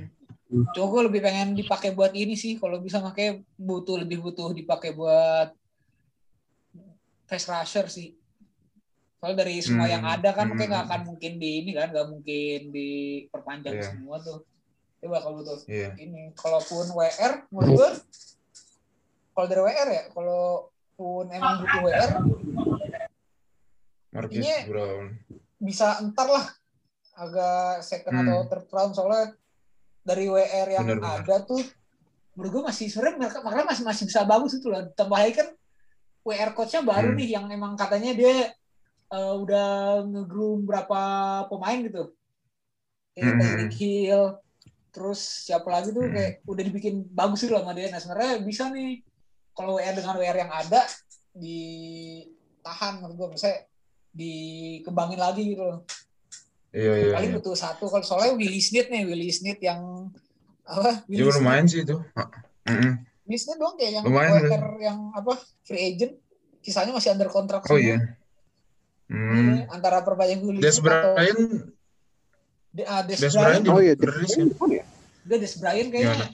Cuma gue lebih pengen dipakai buat ini sih. Kalau bisa pakai butuh lebih butuh dipakai buat face rusher sih. Soalnya dari semua Hmm, yang ada kan hmm. kayak nggak akan mungkin di ini kan, nggak mungkin diperpanjang Iya. semua tuh. Coba kalau butuh Iya. ini. Kalaupun WR, menurut gue, kalau dari WR ya, kalau pun emang butuh WR, Brown. bisa entar lah agak second Hmm. atau third round soalnya dari WR yang Benar-benar. ada tuh menurut gue masih sebenarnya mereka makanya masih masih bisa bagus itu loh tambah lagi kan WR coachnya baru Hmm. nih yang emang katanya dia eh, udah ngegroom berapa pemain gitu kayak Hmm. Tyreek Hill terus siapa lagi tuh Hmm. kayak udah dibikin bagus sih loh sama dia nah sebenarnya bisa nih kalau WR dengan WR yang ada ditahan menurut gue misalnya dikembangin lagi gitu loh Iya, iya. paling iya. butuh satu kalau soalnya Willie Snead nih Willie Snead yang apa Willie Snead lumayan sih itu. Willie Snead doang kayak yang Lumayan, WR yang apa free agent sisanya masih under kontrak Oh semua. iya. Hmm. Antara perpanjang Willie Des Snead atau De- ah, Des, Des Bryant Bryant Oh iya, Rilis kan? dia Des Bryant kayaknya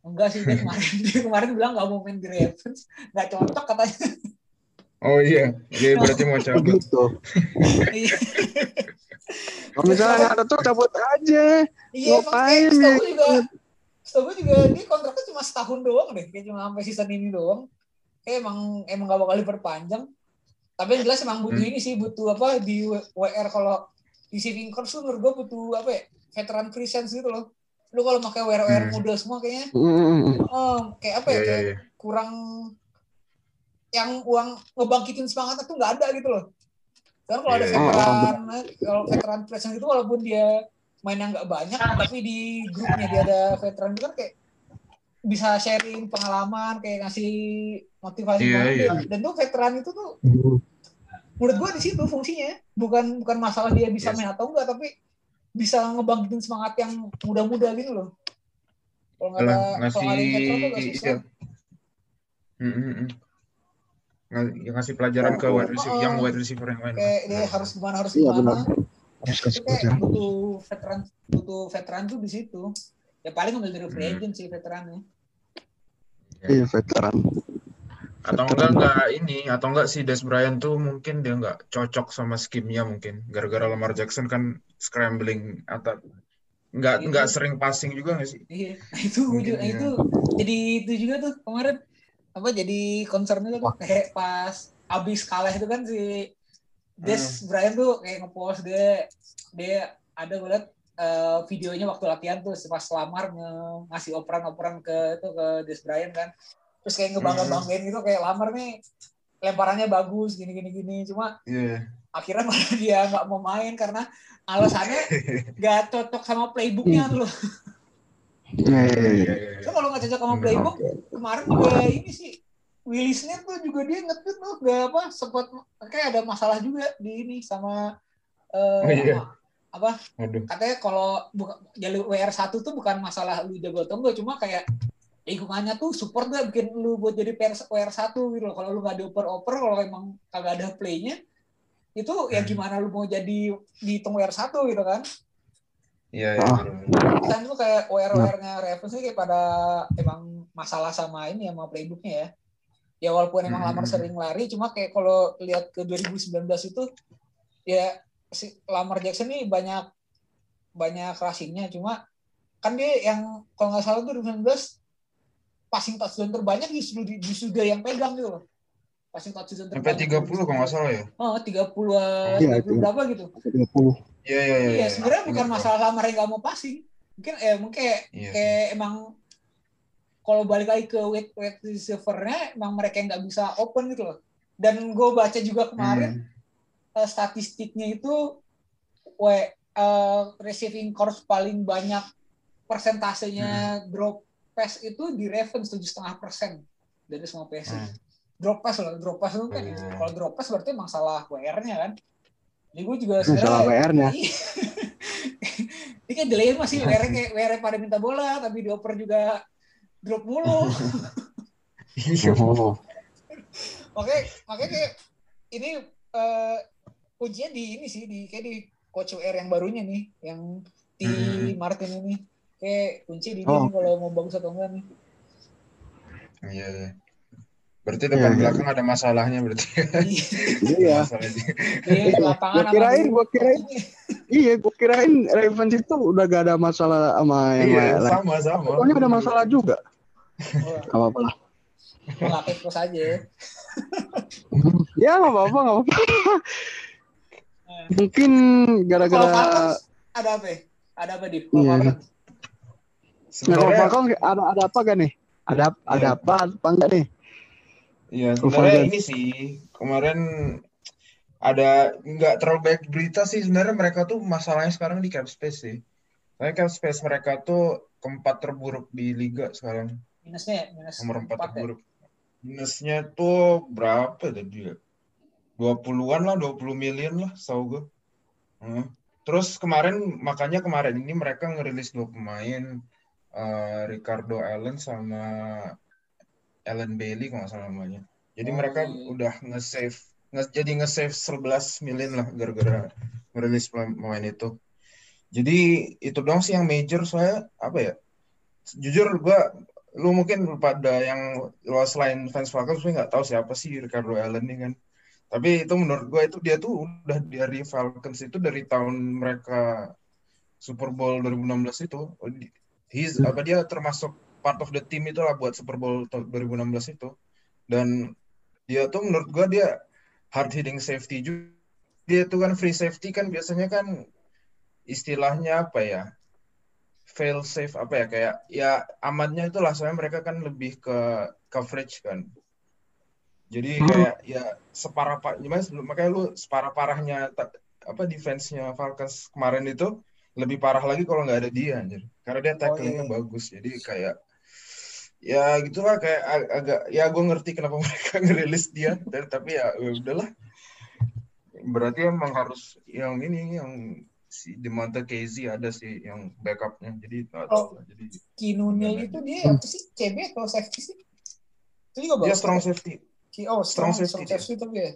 enggak sih dia kemarin dia kemarin bilang nggak mau main di Ravens nggak cocok katanya Oh iya, dia berarti mau cabut. Begitu. Iya. Kalau misalnya ada tuh cabut aja. Iya, emang Ngapain ya? setahu gue juga, setahu gue juga dia kontraknya cuma setahun doang deh, kayak cuma sampai season ini doang. Kayak emang emang gak bakal diperpanjang. Tapi yang jelas emang butuh Hmm. ini sih, butuh apa di WR kalau di saving course tuh menurut gue butuh apa ya, veteran presence gitu loh. Lu kalau pakai WR WR Hmm. muda semua kayaknya, Mm, oh, kayak apa ya, Iya, iya, kayak iya. kurang yang uang ngebangkitin semangatnya tuh nggak ada gitu loh. Karena kalau ada Iya, iya. veteran, kalau veteran presence itu walaupun dia mainnya nggak banyak, tapi di grupnya dia ada veteran itu kan kayak bisa sharing pengalaman, kayak ngasih motivasi banget. iya. Dan tuh veteran itu tuh mm. Menurut gua di situ fungsinya, bukan bukan masalah dia bisa Yes. main atau enggak, tapi bisa ngebangkitin semangat yang muda-muda gitu loh. Kalau nggak ada, kalau ngasih nggak ada yang veteran tuh nggak iya. susah. Mm, mm, mm. Ngas- yang ngasih pelajaran ke wide receiver, yang wide receiver yang lain. Kayak dia harus gimana harus Iya, gimana. benar. Harus kasih pelajaran. butuh veteran butuh veteran tuh di situ ya paling ambil dari free Hmm. agent sih veterannya Iya, veteran. Atau enggak enggak ini, atau enggak si Des Bryant tuh mungkin dia enggak cocok sama skimnya mungkin. Gara-gara Lamar Jackson kan scrambling atau enggak Itu. enggak sering passing juga enggak sih? iya itu Mungkin juga iya. itu jadi itu juga tuh kemarin apa jadi concernnya tuh kayak pas abis kalah itu kan si Des Hmm. Bryant tuh kayak ngepost dia dia ada gue liat eh, videonya waktu latihan tuh pas Lamar ngasih operan-operan ke itu ke Des Bryant kan terus kayak ngebangga-banggain gitu kayak Lamar nih lemparannya bagus gini gini gini cuma Iya. akhirnya malah dia nggak mau main karena alasannya nggak cocok sama playbooknya tuh loh. Iya, iya, iya. So, kalau nggak cocok sama Hmm, playbook, kemarin juga ini sih Willy Snead tuh juga dia nge-tweet tuh nggak apa sempat kayak ada masalah juga di ini sama eh, Oh, iya. sama- apa Waduh. katanya kalau buka, jalur WR1 tuh bukan masalah lu jago atau enggak cuma kayak lingkungannya tuh support gak bikin lu buat jadi PR WR1 gitu loh kalau lu nggak dioper-oper kalau emang kagak ada playnya itu ya Hmm. gimana lu mau jadi dihitung WR1 gitu kan Iya, iya. Ah. bener-bener. kan itu kayak WR-WR-nya Ravens ini kayak pada emang masalah sama ini sama playbooknya ya. Ya walaupun emang Hmm. Lamar sering lari, cuma kayak kalau lihat ke 2019 itu ya si Lamar Jackson nih banyak banyak rushingnya, cuma kan dia yang kalau nggak salah tuh 2019 passing touchdown terbanyak justru di- justru dia yang pegang gitu loh. Passing touchdown Sampai 30 kalau nggak salah ya. Oh, 30 eh, Iya, 30 berapa gitu. 30. Iya, iya, iya. Iya, sebenarnya bukan Ingat, masalah Lamar yang nggak mau passing. Mungkin eh mungkin kayak Iya. kayak emang kalau balik lagi ke wide wide receiver-nya emang mereka yang nggak bisa open gitu loh. dan gue baca juga kemarin Hmm. eh, statistiknya itu we, eh, receiving course paling banyak persentasenya Hmm. drop pass itu di Ravens tujuh setengah persen dari semua PSI. Hmm. Drop pass loh, drop pass itu kan Hmm. kalau drop pass berarti emang salah WR-nya kan. Jadi gue juga Salah sebenarnya WR-nya. Ini kayak delay masih WR kayak WR pada minta bola tapi dioper juga drop mulu. Iya. Oh. Makanya makanya kayak ini eh kuncinya di ini sih di kayak di coach WR yang barunya nih yang T Hmm. Martin ini kayak kunci di dia Oh. kalau mau bagus atau enggak nih. Iya, iya. Berarti depan Iya, iya. belakang ada masalahnya berarti. Iya. Masalah di- Di lapangan Gua kirain, gua di- kirain. Iya, gue kirain Ravens itu udah gak ada masalah sama yang Iya, lain. sama sama. Pokoknya ada masalah juga. Oh, Gak apa-apa lah. Ngelatih terus aja. Ya gak apa-apa, gak apa-apa. Mungkin Kalau gara-gara ada apa? ya? Ada apa di Iya. Falcons? Nah, kalau Sebenarnya Falcons ada ada apa gak nih? Ada ada apa apa enggak nih? Iya, sebenarnya ini sih kemarin ada nggak terlalu banyak berita sih sebenarnya mereka tuh masalahnya sekarang di cap space sih. Karena cap space mereka tuh keempat terburuk di liga sekarang, Minusnya ya? Minus nomor empat ya? terburuk. Minusnya tuh berapa tadi ya? 20-an lah, 20 million lah, tau gue. Hmm. Terus kemarin, makanya kemarin ini mereka ngerilis dua pemain, eh, Ricardo Allen sama Ellen Bailey kalau nggak salah namanya. Jadi Oh, mereka iya. udah nge-save, nge- jadi nge-save 11 million lah gara-gara ngerilis pemain itu. Jadi itu doang sih yang major soalnya apa ya? Jujur gua lu mungkin pada yang lo selain fans Falcons gue nggak tahu siapa sih Ricardo Allen nih kan. Tapi itu menurut gue itu dia tuh udah dari Falcons itu dari tahun mereka Super Bowl 2016 itu. He's apa dia termasuk part of the team itu lah buat Super Bowl tahun 2016 itu. Dan dia tuh menurut gue dia hard hitting safety juga. Dia tuh kan free safety kan biasanya kan istilahnya apa ya? fail safe apa ya kayak ya amannya itulah soalnya mereka kan lebih ke coverage kan. Jadi Hmm. kayak ya separah pak gimana makanya lu separah parahnya apa defense-nya Falcons kemarin itu lebih parah lagi kalau nggak ada dia anjir. Karena dia tacklingnya iya. bagus. Jadi kayak ya gitulah kayak ag- agak ya gue ngerti kenapa mereka ngerilis dia dan tapi ya ya udahlah. Berarti emang harus yang ini yang si Demonte Casey ada sih yang backupnya. Jadi Oh. Jadi Kinunil itu dia apa sih? CB atau safety sih? Itu juga dia strong safety. Oh, strong, strong strong safety safety, tapi ya.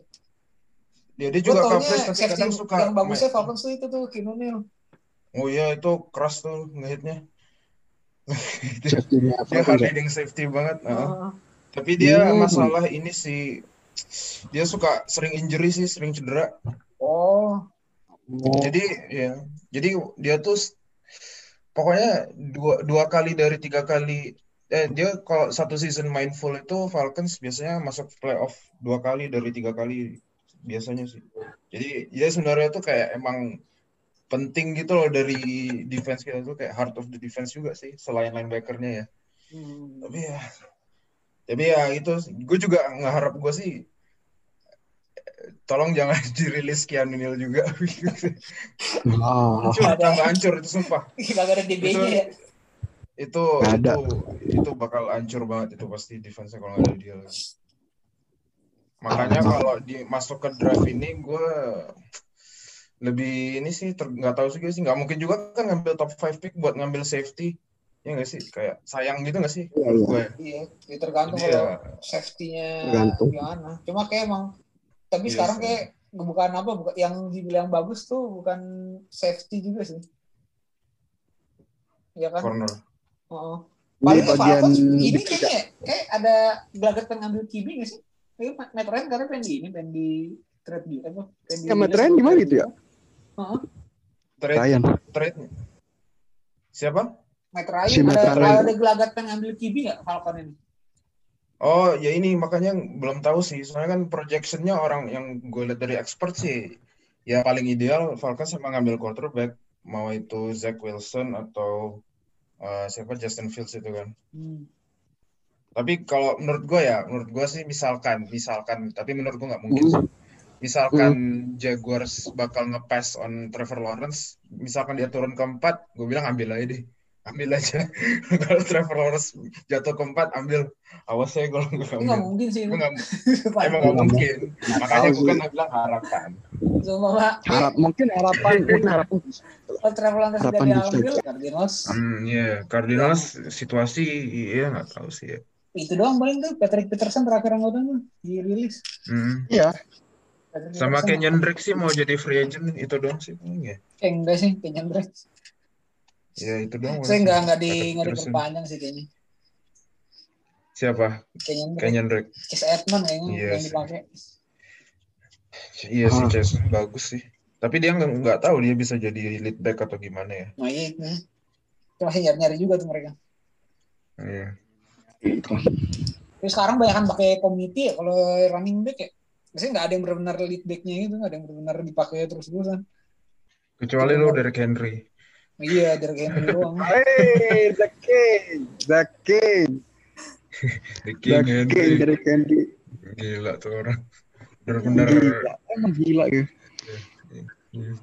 Dia dia juga coverage tapi safety kadang suka yang bagusnya Falcons itu tuh Kinunil. Oh iya itu keras tuh ngehitnya. Safety-nya dia hard hitting safety banget. heeh. Heeh. Tapi dia Hmm. masalah ini sih dia suka sering injury sih, sering cedera. Oh, Oh, Jadi ya, jadi dia tuh pokoknya dua dua kali dari tiga kali eh dia kalau satu season main full itu Falcons biasanya masuk playoff dua kali dari tiga kali biasanya sih. Jadi ya sebenarnya tuh kayak emang penting gitu loh dari defense kita tuh kayak heart of the defense juga sih selain linebackernya ya. hmm. Tapi ya tapi ya itu gue juga ngeharap gue sih tolong jangan dirilis Keanu Neal juga. oh. hancur, tambah hancur itu sumpah. kagak ada DB-nya ya. Itu ada. itu itu bakal hancur banget itu pasti defense kalau nggak ada dia. Makanya kalau di masuk ke draft ini gue lebih ini sih ter- nggak tahu juga sih nggak mungkin juga kan ngambil top 5 pick buat ngambil safety ya nggak sih kayak sayang gitu nggak sih Iya, iya. gue Iya, ya tergantung Jadi kalau ya, safety-nya Tergantung. gimana. Cuma kayak emang tapi Iya sekarang sih. kayak bukan apa bukan yang dibilang bagus tuh bukan safety juga sih. Iya kan? corner Heeh. Ini Paling ya bagian Falcons ini kayaknya kayak ada gelagat pengen ngambil QB nggak sih? Kayak Matt Ryan karena pengen di ini pengen di trade di apa? Pengen Ya, Matt Ryan gimana gitu ya? Heeh. trade Ryan. trade siapa Matt Ryan Si Matt ada, Ryan. ada gelagat pengen ngambil QB nggak Falcon ini? Oh ya ini makanya belum tahu sih soalnya kan projectionnya orang yang gue lihat dari expert sih ya paling ideal Falcons sama ngambil quarterback mau itu Zach Wilson atau uh, siapa Justin Fields itu kan Hmm. Tapi kalau menurut gue ya, menurut gue sih misalkan, misalkan, tapi menurut gue nggak mungkin sih. Misalkan Jaguars bakal nge-pass on Trevor Lawrence, misalkan dia turun keempat, gue bilang ambil aja deh. Ambil aja. kalau Trevor Lawrence jatuh keempat, ambil. Awas saya kalau nggak Ini nggak ambil. mungkin sih. Gue nggak- Sumpah. Emang nggak mungkin. Makanya gue kan bilang harapan. Pak. Harap mungkin harapan mungkin harapan. Kalau Trevor Lawrence Harapan diambil. Cardinals. Hmm, iya. Cardinals situasi, iya nggak tahu sih ya. Itu doang paling tuh. Patrick Peterson terakhir yang udah dirilis. Hmm. Iya. Patrick Sama. Kenyon Drake sih mau jadi free agent itu doang sih. paling ya. Eh, enggak sih, kayaknya Drake. Ya itu doang. Saya enggak enggak di enggak diperpanjang sih kayaknya. Siapa? Drake. Kenyon Drake. Chase Edmond kayaknya Iya yang sih. dipakai. Iya sih Ah. Jason bagus sih. Tapi dia nggak nggak tahu dia bisa jadi lead back atau gimana ya. Nah, iya itu. Itu masih nyari-nyari juga tuh mereka. Iya. Gitu. Tapi sekarang banyak kan pakai komite ya kalau running back ya. Biasanya nggak ada yang benar-benar lead back-nya gitu, nggak ada yang benar-benar dipakai terus-terusan. Kecuali lo Derek Henry. Iya, dari Henry doang. Hey, the king, the king, The the King king Henry. dari Candy. Gila tuh orang. Bener-bener. Gila, emang gila ya. Iya.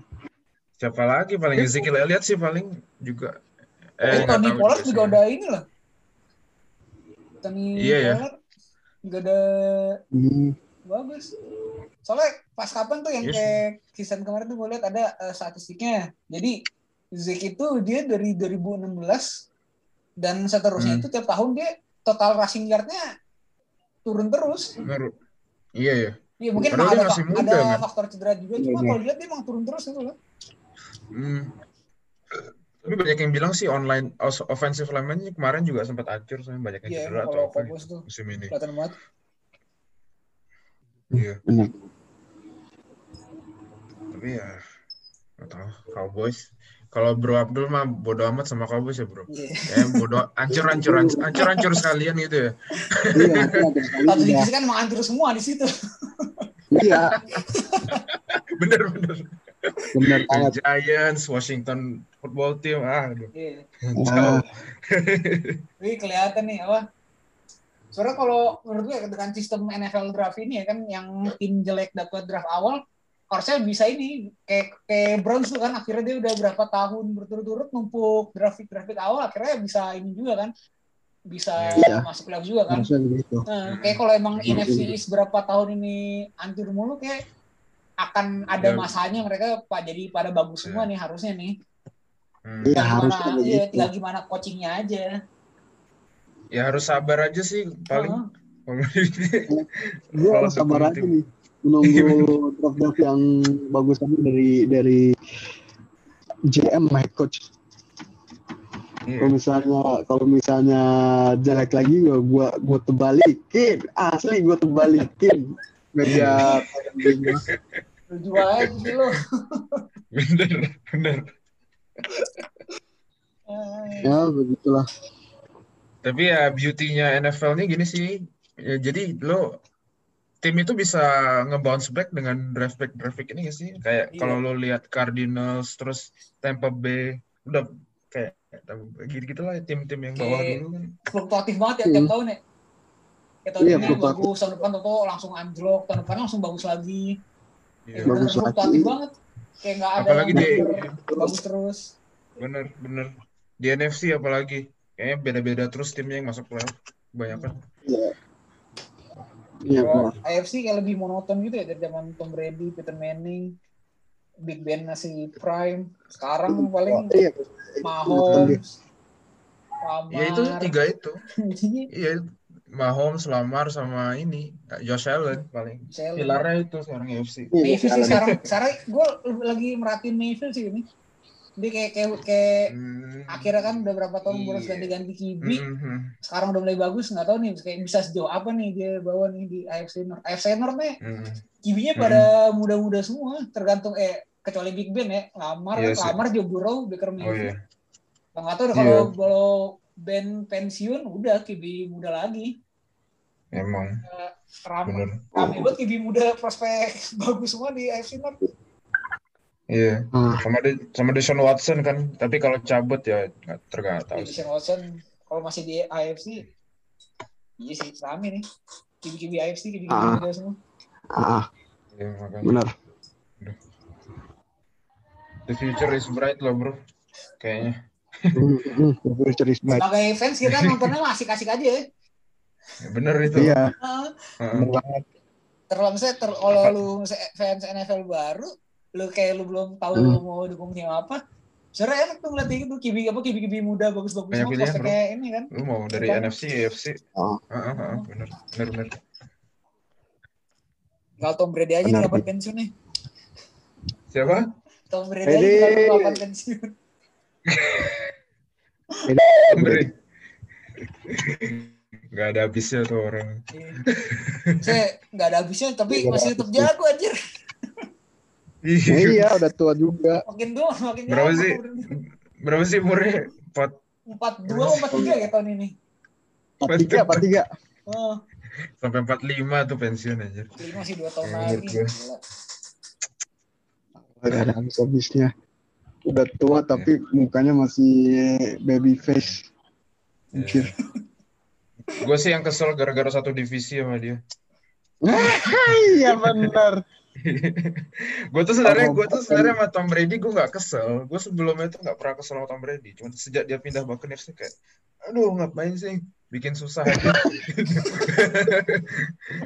Siapa lagi paling Ezekiel Elliott sih paling juga. Eh, Eh, nggak Tony Pollard juga udah ini loh. Tony Iya ya. Pollard juga ada Hmm. Bagus. Soalnya pas kapan tuh yang Yes. kayak season kemarin tuh gue lihat ada eh, statistiknya. Jadi Zeke itu dia dari 2016 dan seterusnya Hmm. itu tiap tahun dia total rushing yardnya turun terus. Iya ya. Iya mungkin Padahal ada, fa- muda, ada men. faktor cedera juga. Cuma Iya. kalau lihat dia emang turun terus gitu loh. Hmm. Tapi banyak yang bilang sih online offensive lineman kemarin juga sempat hancur, soalnya banyak yang Iya cedera atau apa tuh musim ini. kelihatan banget. Iya. Benar. Tapi ya nggak tahu Cowboys. Kalau Bro Abdul mah bodo amat sama Cowboys ya Bro. Iya. Ya bodo hancur hancur hancur hancur, hancur sekalian gitu ya. Iya, Satu ya. divisi kan emang hancur semua di situ. Iya, Bener bener. benar banget. Giants, Washington Football Team, ah, aduh. Iya. Ah, Tapi kelihatan nih apa? Soalnya kalau menurut gue dengan sistem NFL draft ini ya kan yang tim jelek dapat draft awal harusnya bisa ini kayak kayak Browns tuh kan akhirnya dia udah berapa tahun berturut-turut numpuk draft pick draft pick awal akhirnya bisa ini juga kan bisa Iya. masuk playoff juga kan. Nah, kayak kalau emang NFC East berapa tahun ini hancur mulu kayak akan ada Ya. masanya mereka pak jadi pada bagus semua nih harusnya nih. Hmm. Tinggal harusnya iya, begitu. tinggal gimana coachingnya aja. Ya harus sabar aja sih paling. Gue Kalau sabar sepuluh aja nih menunggu draft draft yang bagus dari dari GM head coach. Iya. Kalau misalnya kalau misalnya jelek lagi gue gua gua tebalikin asli gue tebalikin meja Lu jual aja sih lu. Bener bener. Ya begitulah Tapi ya beauty-nya NFL ini gini sih. Ya, jadi lo tim itu bisa nge-bounce back dengan draft pick draft pick ini gak sih? Kayak Iya. kalau lo lihat Cardinals terus Tampa Bay udah kayak gitu-gitu lah tim-tim yang bawah dulu kan. fluktuatif banget ya tiap Hmm. tahun ya. Kayak tahun Iya, ini fluktuatif. bagus, tahun depan tuh langsung anjlok, tahun depan langsung bagus lagi. Iya. Bener Bagus fluktuatif lagi. banget. Kayak nggak ada Apalagi di- bagus terus. Bener bener. Di NFC apalagi kayaknya beda-beda terus timnya yang masuk playoff. Kebanyakan. iya iya benar. AFC kayak lebih monoton gitu ya dari zaman Tom Brady, Peter Manning, Big Ben masih prime. Sekarang paling iya Mahomes, Lamar. Ya itu tiga itu. Iya, Mahomes, Lamar sama ini Josh Allen paling. Allen. Pilarnya itu sekarang UFC. Iya, Mayfield sih sekarang sekarang gue lagi merhatiin Mayfield sih ini dia kayak kayak, kayak Hmm. akhirnya kan udah berapa tahun boros Iya. ganti-ganti QB Mhm. sekarang udah mulai bagus nggak tahu nih kayak bisa sejauh apa nih dia bawa nih di AFC North AFC North nih Mhm. QB-nya Hmm. pada muda-muda semua tergantung eh kecuali Big Ben ya Lamar sih. Lamar Joe Burrow Baker Oh Mayfield iya. nggak tahu deh Iya. kalau kalau Ben pensiun udah QB muda lagi Emang Ram bener. rame banget QB muda prospek bagus semua di AFC North Iya. Ah. Sama de sama Deshaun Watson kan. Tapi kalau cabut ya nggak sih. Sean Watson kalau masih di AFC Iya sih, rame nih. Kibi-kibi AFC, kibi-kibi Ah. semua. Ah, Ya, makanya. benar. The future is bright lah bro. Kayaknya. Hmm, hmm, Future is bright. Sebagai fans kita nontonnya masih asik-asik aja ya. Ya, bener itu. Iya, Heeh. benar banget. terlalu misalnya ter, kalau lu misalnya fans NFL baru, lu kayak lu belum tahu Hmm. lu mau dukung tim apa, sebenarnya enak tuh ngeliat gitu kibi apa kibi kibi muda bagus-bagus Banyak semua pilihan, bro. kayak ini kan. Lu mau dari Bukan. NFC, AFC. Oh. Heeh, heeh, bener. Bener, Tom Brady aja nih kapan pensiun nih. Siapa? Tom Brady aja Brady. nih kapan pensiun. Beri. Gak ada habisnya tuh orang. Saya nggak ada habisnya tapi masih tetap jago anjir. Nah, iya, udah tua juga. Makin tua makin Berapa sih? Berapa sih umurnya? Empat. Empat dua empat tiga ya tahun ini. Empat tiga, empat tiga. Oh, Sampai 45 tuh pensiun aja. ini masih dua tahun lagi. ada habis-habisnya. Udah tua tapi mukanya masih baby face. Anjir. Gue sih yang kesel gara-gara satu divisi sama dia. Iya benar. gue tuh sebenarnya gue tuh Apa- sebenarnya sama Tom Brady gue nggak kesel. Gue sebelumnya tuh nggak pernah kesel sama Tom Brady. Cuma sejak dia pindah Buccaneers nih kayak, aduh ngapain sih bikin susah aja.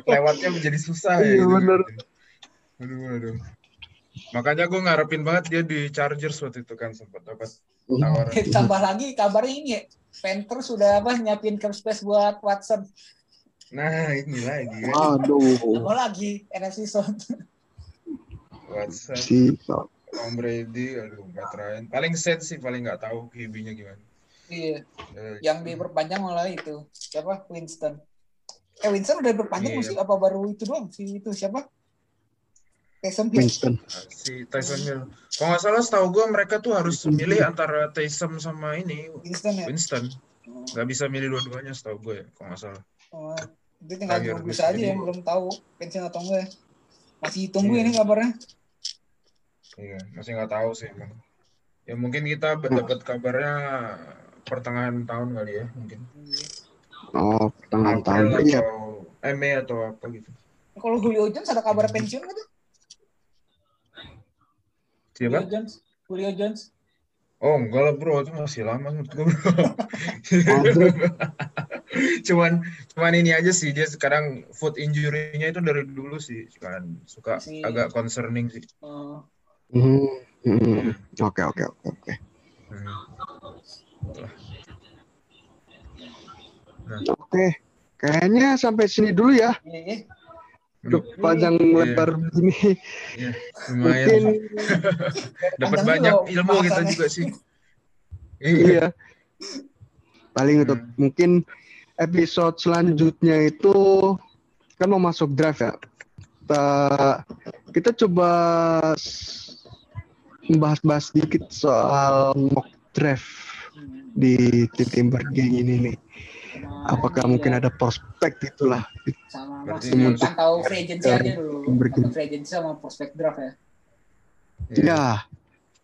Lewatnya menjadi susah ya. Iya, gitu. bener. Aduh, aduh. Makanya gue ngarepin banget dia di Chargers waktu itu kan sempat dapat tawaran. Eh, Tambah lagi kabarnya ini ya, Panthers sudah apa nyiapin cap space buat Watson. Nah ini lagi. Waduh. Tambah lagi NFC South. Watson, Si Tom Brady, aduh Matt Ryan. Paling set sih paling nggak tahu QB-nya gimana. Iya, Eh, yang diperpanjang malah itu. Siapa? Winston. Eh Winston udah diperpanjang Iya. sih? Apa baru itu doang? Si itu siapa? Taysom Hill. Winston. si Tyson Hill. Kalau nggak salah setahu gue mereka tuh harus milih antara Taysom sama ini Winston ya. Winston. Nggak bisa milih dua-duanya setahu gue ya, kalau nggak salah. Oh, itu tinggal saja jadi- yang belum tahu pensiun atau enggak. Masih tunggu Iya. ini kabarnya. Iya, masih nggak tahu sih emang. Ya mungkin kita dapat kabarnya pertengahan tahun kali ya, mungkin. Oh, pertengahan tahun. April Iya. atau eh, Mei atau apa gitu. Kalau Julio Jones ada kabar pensiun nggak tuh? Siapa? Julio Jones. Julio Jones. Oh enggak lah bro, itu masih lama menurut gue bro. Cuman cuman ini aja sih dia sekarang foot injury-nya itu dari dulu sih kan suka Masih- agak concerning sih. Hmm. Oke, oke, oke, oke. Hmm. Oke. Kayaknya sampai sini dulu ya. Udah panjang Iya. lebar begini. Iya, Mungkin lumayan. Dapat banyak ilmu kita bahasannya. juga sih. Iya. iya. Paling untuk Hmm. mungkin episode selanjutnya itu kan mau masuk draft ya. Kita, kita coba s- membahas-bahas sedikit soal mock draft di tim Timber Gang ini nih. Apakah mungkin ya, ada prospek itulah sama Berarti kan tahu free agency Ya, aja dulu. free agency sama prospect draft ya. Iya, Ya,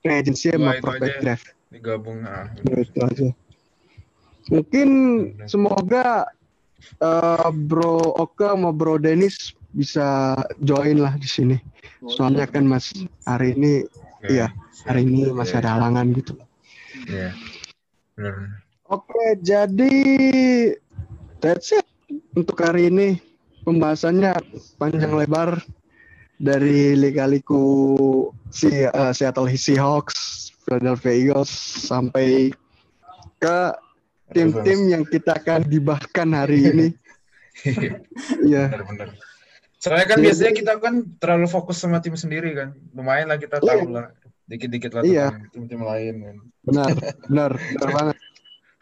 free agency Dua sama aja. draft. digabung ah. Ya, itu aja. Mungkin semoga eh, Bro Oka sama Bro Dennis bisa join lah di sini. Soalnya kan Mas hari ini Iya, hari ini masih ada halangan gitu. Iya. Benar. Oke, jadi that's it untuk hari ini. Pembahasannya panjang lebar dari Liga-Liku si eh, Seattle Seahawks, Philadelphia Eagles sampai ke tim-tim yang kita akan gibahkan hari ini. Iya, Benar-benar. Soalnya kan Iya. biasanya kita kan terlalu fokus sama tim sendiri kan. Lumayan lah kita Iya. tahu lah. Dikit-dikit lah Iya. tim-tim lain kan. benar, benar, benar banget.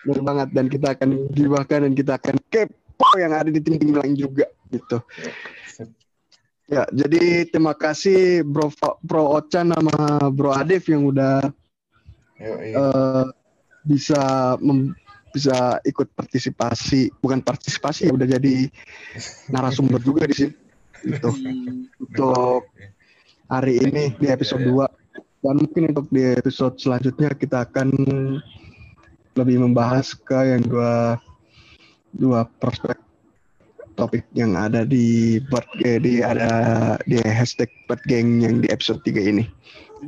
Benar banget dan kita akan gibahkan dan kita akan kepo yang ada di tim-tim lain juga gitu. Ya, jadi terima kasih Bro Pro Ochan sama Bro Adif yang udah Yo, iya. eh, bisa mem- bisa ikut partisipasi, bukan partisipasi ya udah jadi narasumber juga di sini. Gitu. Untuk hari ini di episode 2 dan mungkin untuk di episode selanjutnya kita akan lebih membahas ke yang dua dua prospek topik yang ada di board di ada di hashtag board gang yang di episode 3 ini.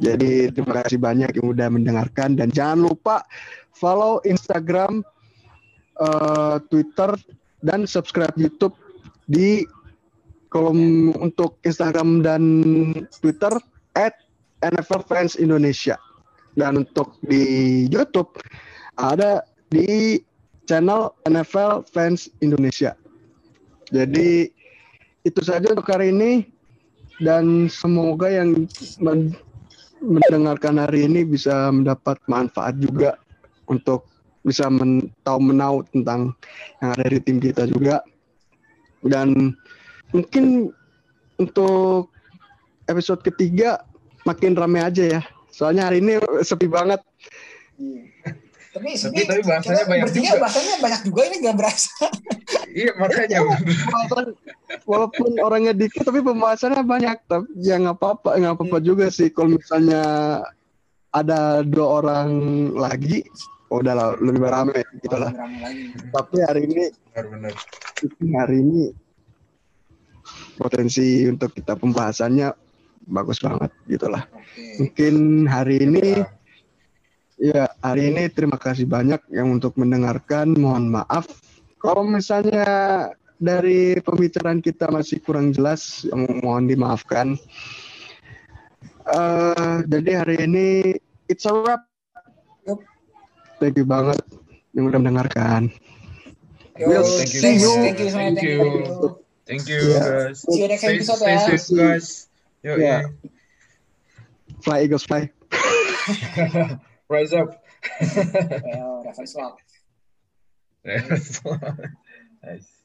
Jadi terima kasih banyak yang udah mendengarkan dan jangan lupa follow Instagram, uh, Twitter dan subscribe YouTube di kolom untuk Instagram dan Twitter at NFL Fans Indonesia. Dan untuk di YouTube ada di channel NFL Fans Indonesia. Jadi itu saja untuk hari ini dan semoga yang mendengarkan hari ini bisa mendapat manfaat juga untuk bisa men tahu menau tentang yang ada di tim kita juga dan mungkin untuk episode ketiga makin rame aja ya. Soalnya hari ini sepi banget. Tapi, tapi, tapi bahasanya banyak juga. bahasanya banyak juga ini gak berasa. iya makanya. walaupun, walaupun orangnya dikit tapi pembahasannya banyak. Tapi ya nggak apa-apa, nggak apa-apa juga sih. Kalau misalnya ada dua orang lagi, oh udah lah lebih rame gitu lah. Tapi hari ini, benar, benar. hari ini potensi untuk kita pembahasannya bagus banget gitulah. Okay. Mungkin hari ini ya. ya hari ini terima kasih banyak yang untuk mendengarkan. Mohon maaf kalau misalnya dari pembicaraan kita masih kurang jelas, mohon dimaafkan. Uh, jadi hari ini it's a wrap. Thank you banget yang udah mendengarkan. Yo, we'll thank you. See you. Thank you. Thank you. Thank you, yeah. guys. See you next stay, episode stay ya. safe, guys. Yo, yeah. Fly Eagles, fly. Rise up. well, that's nice. nice.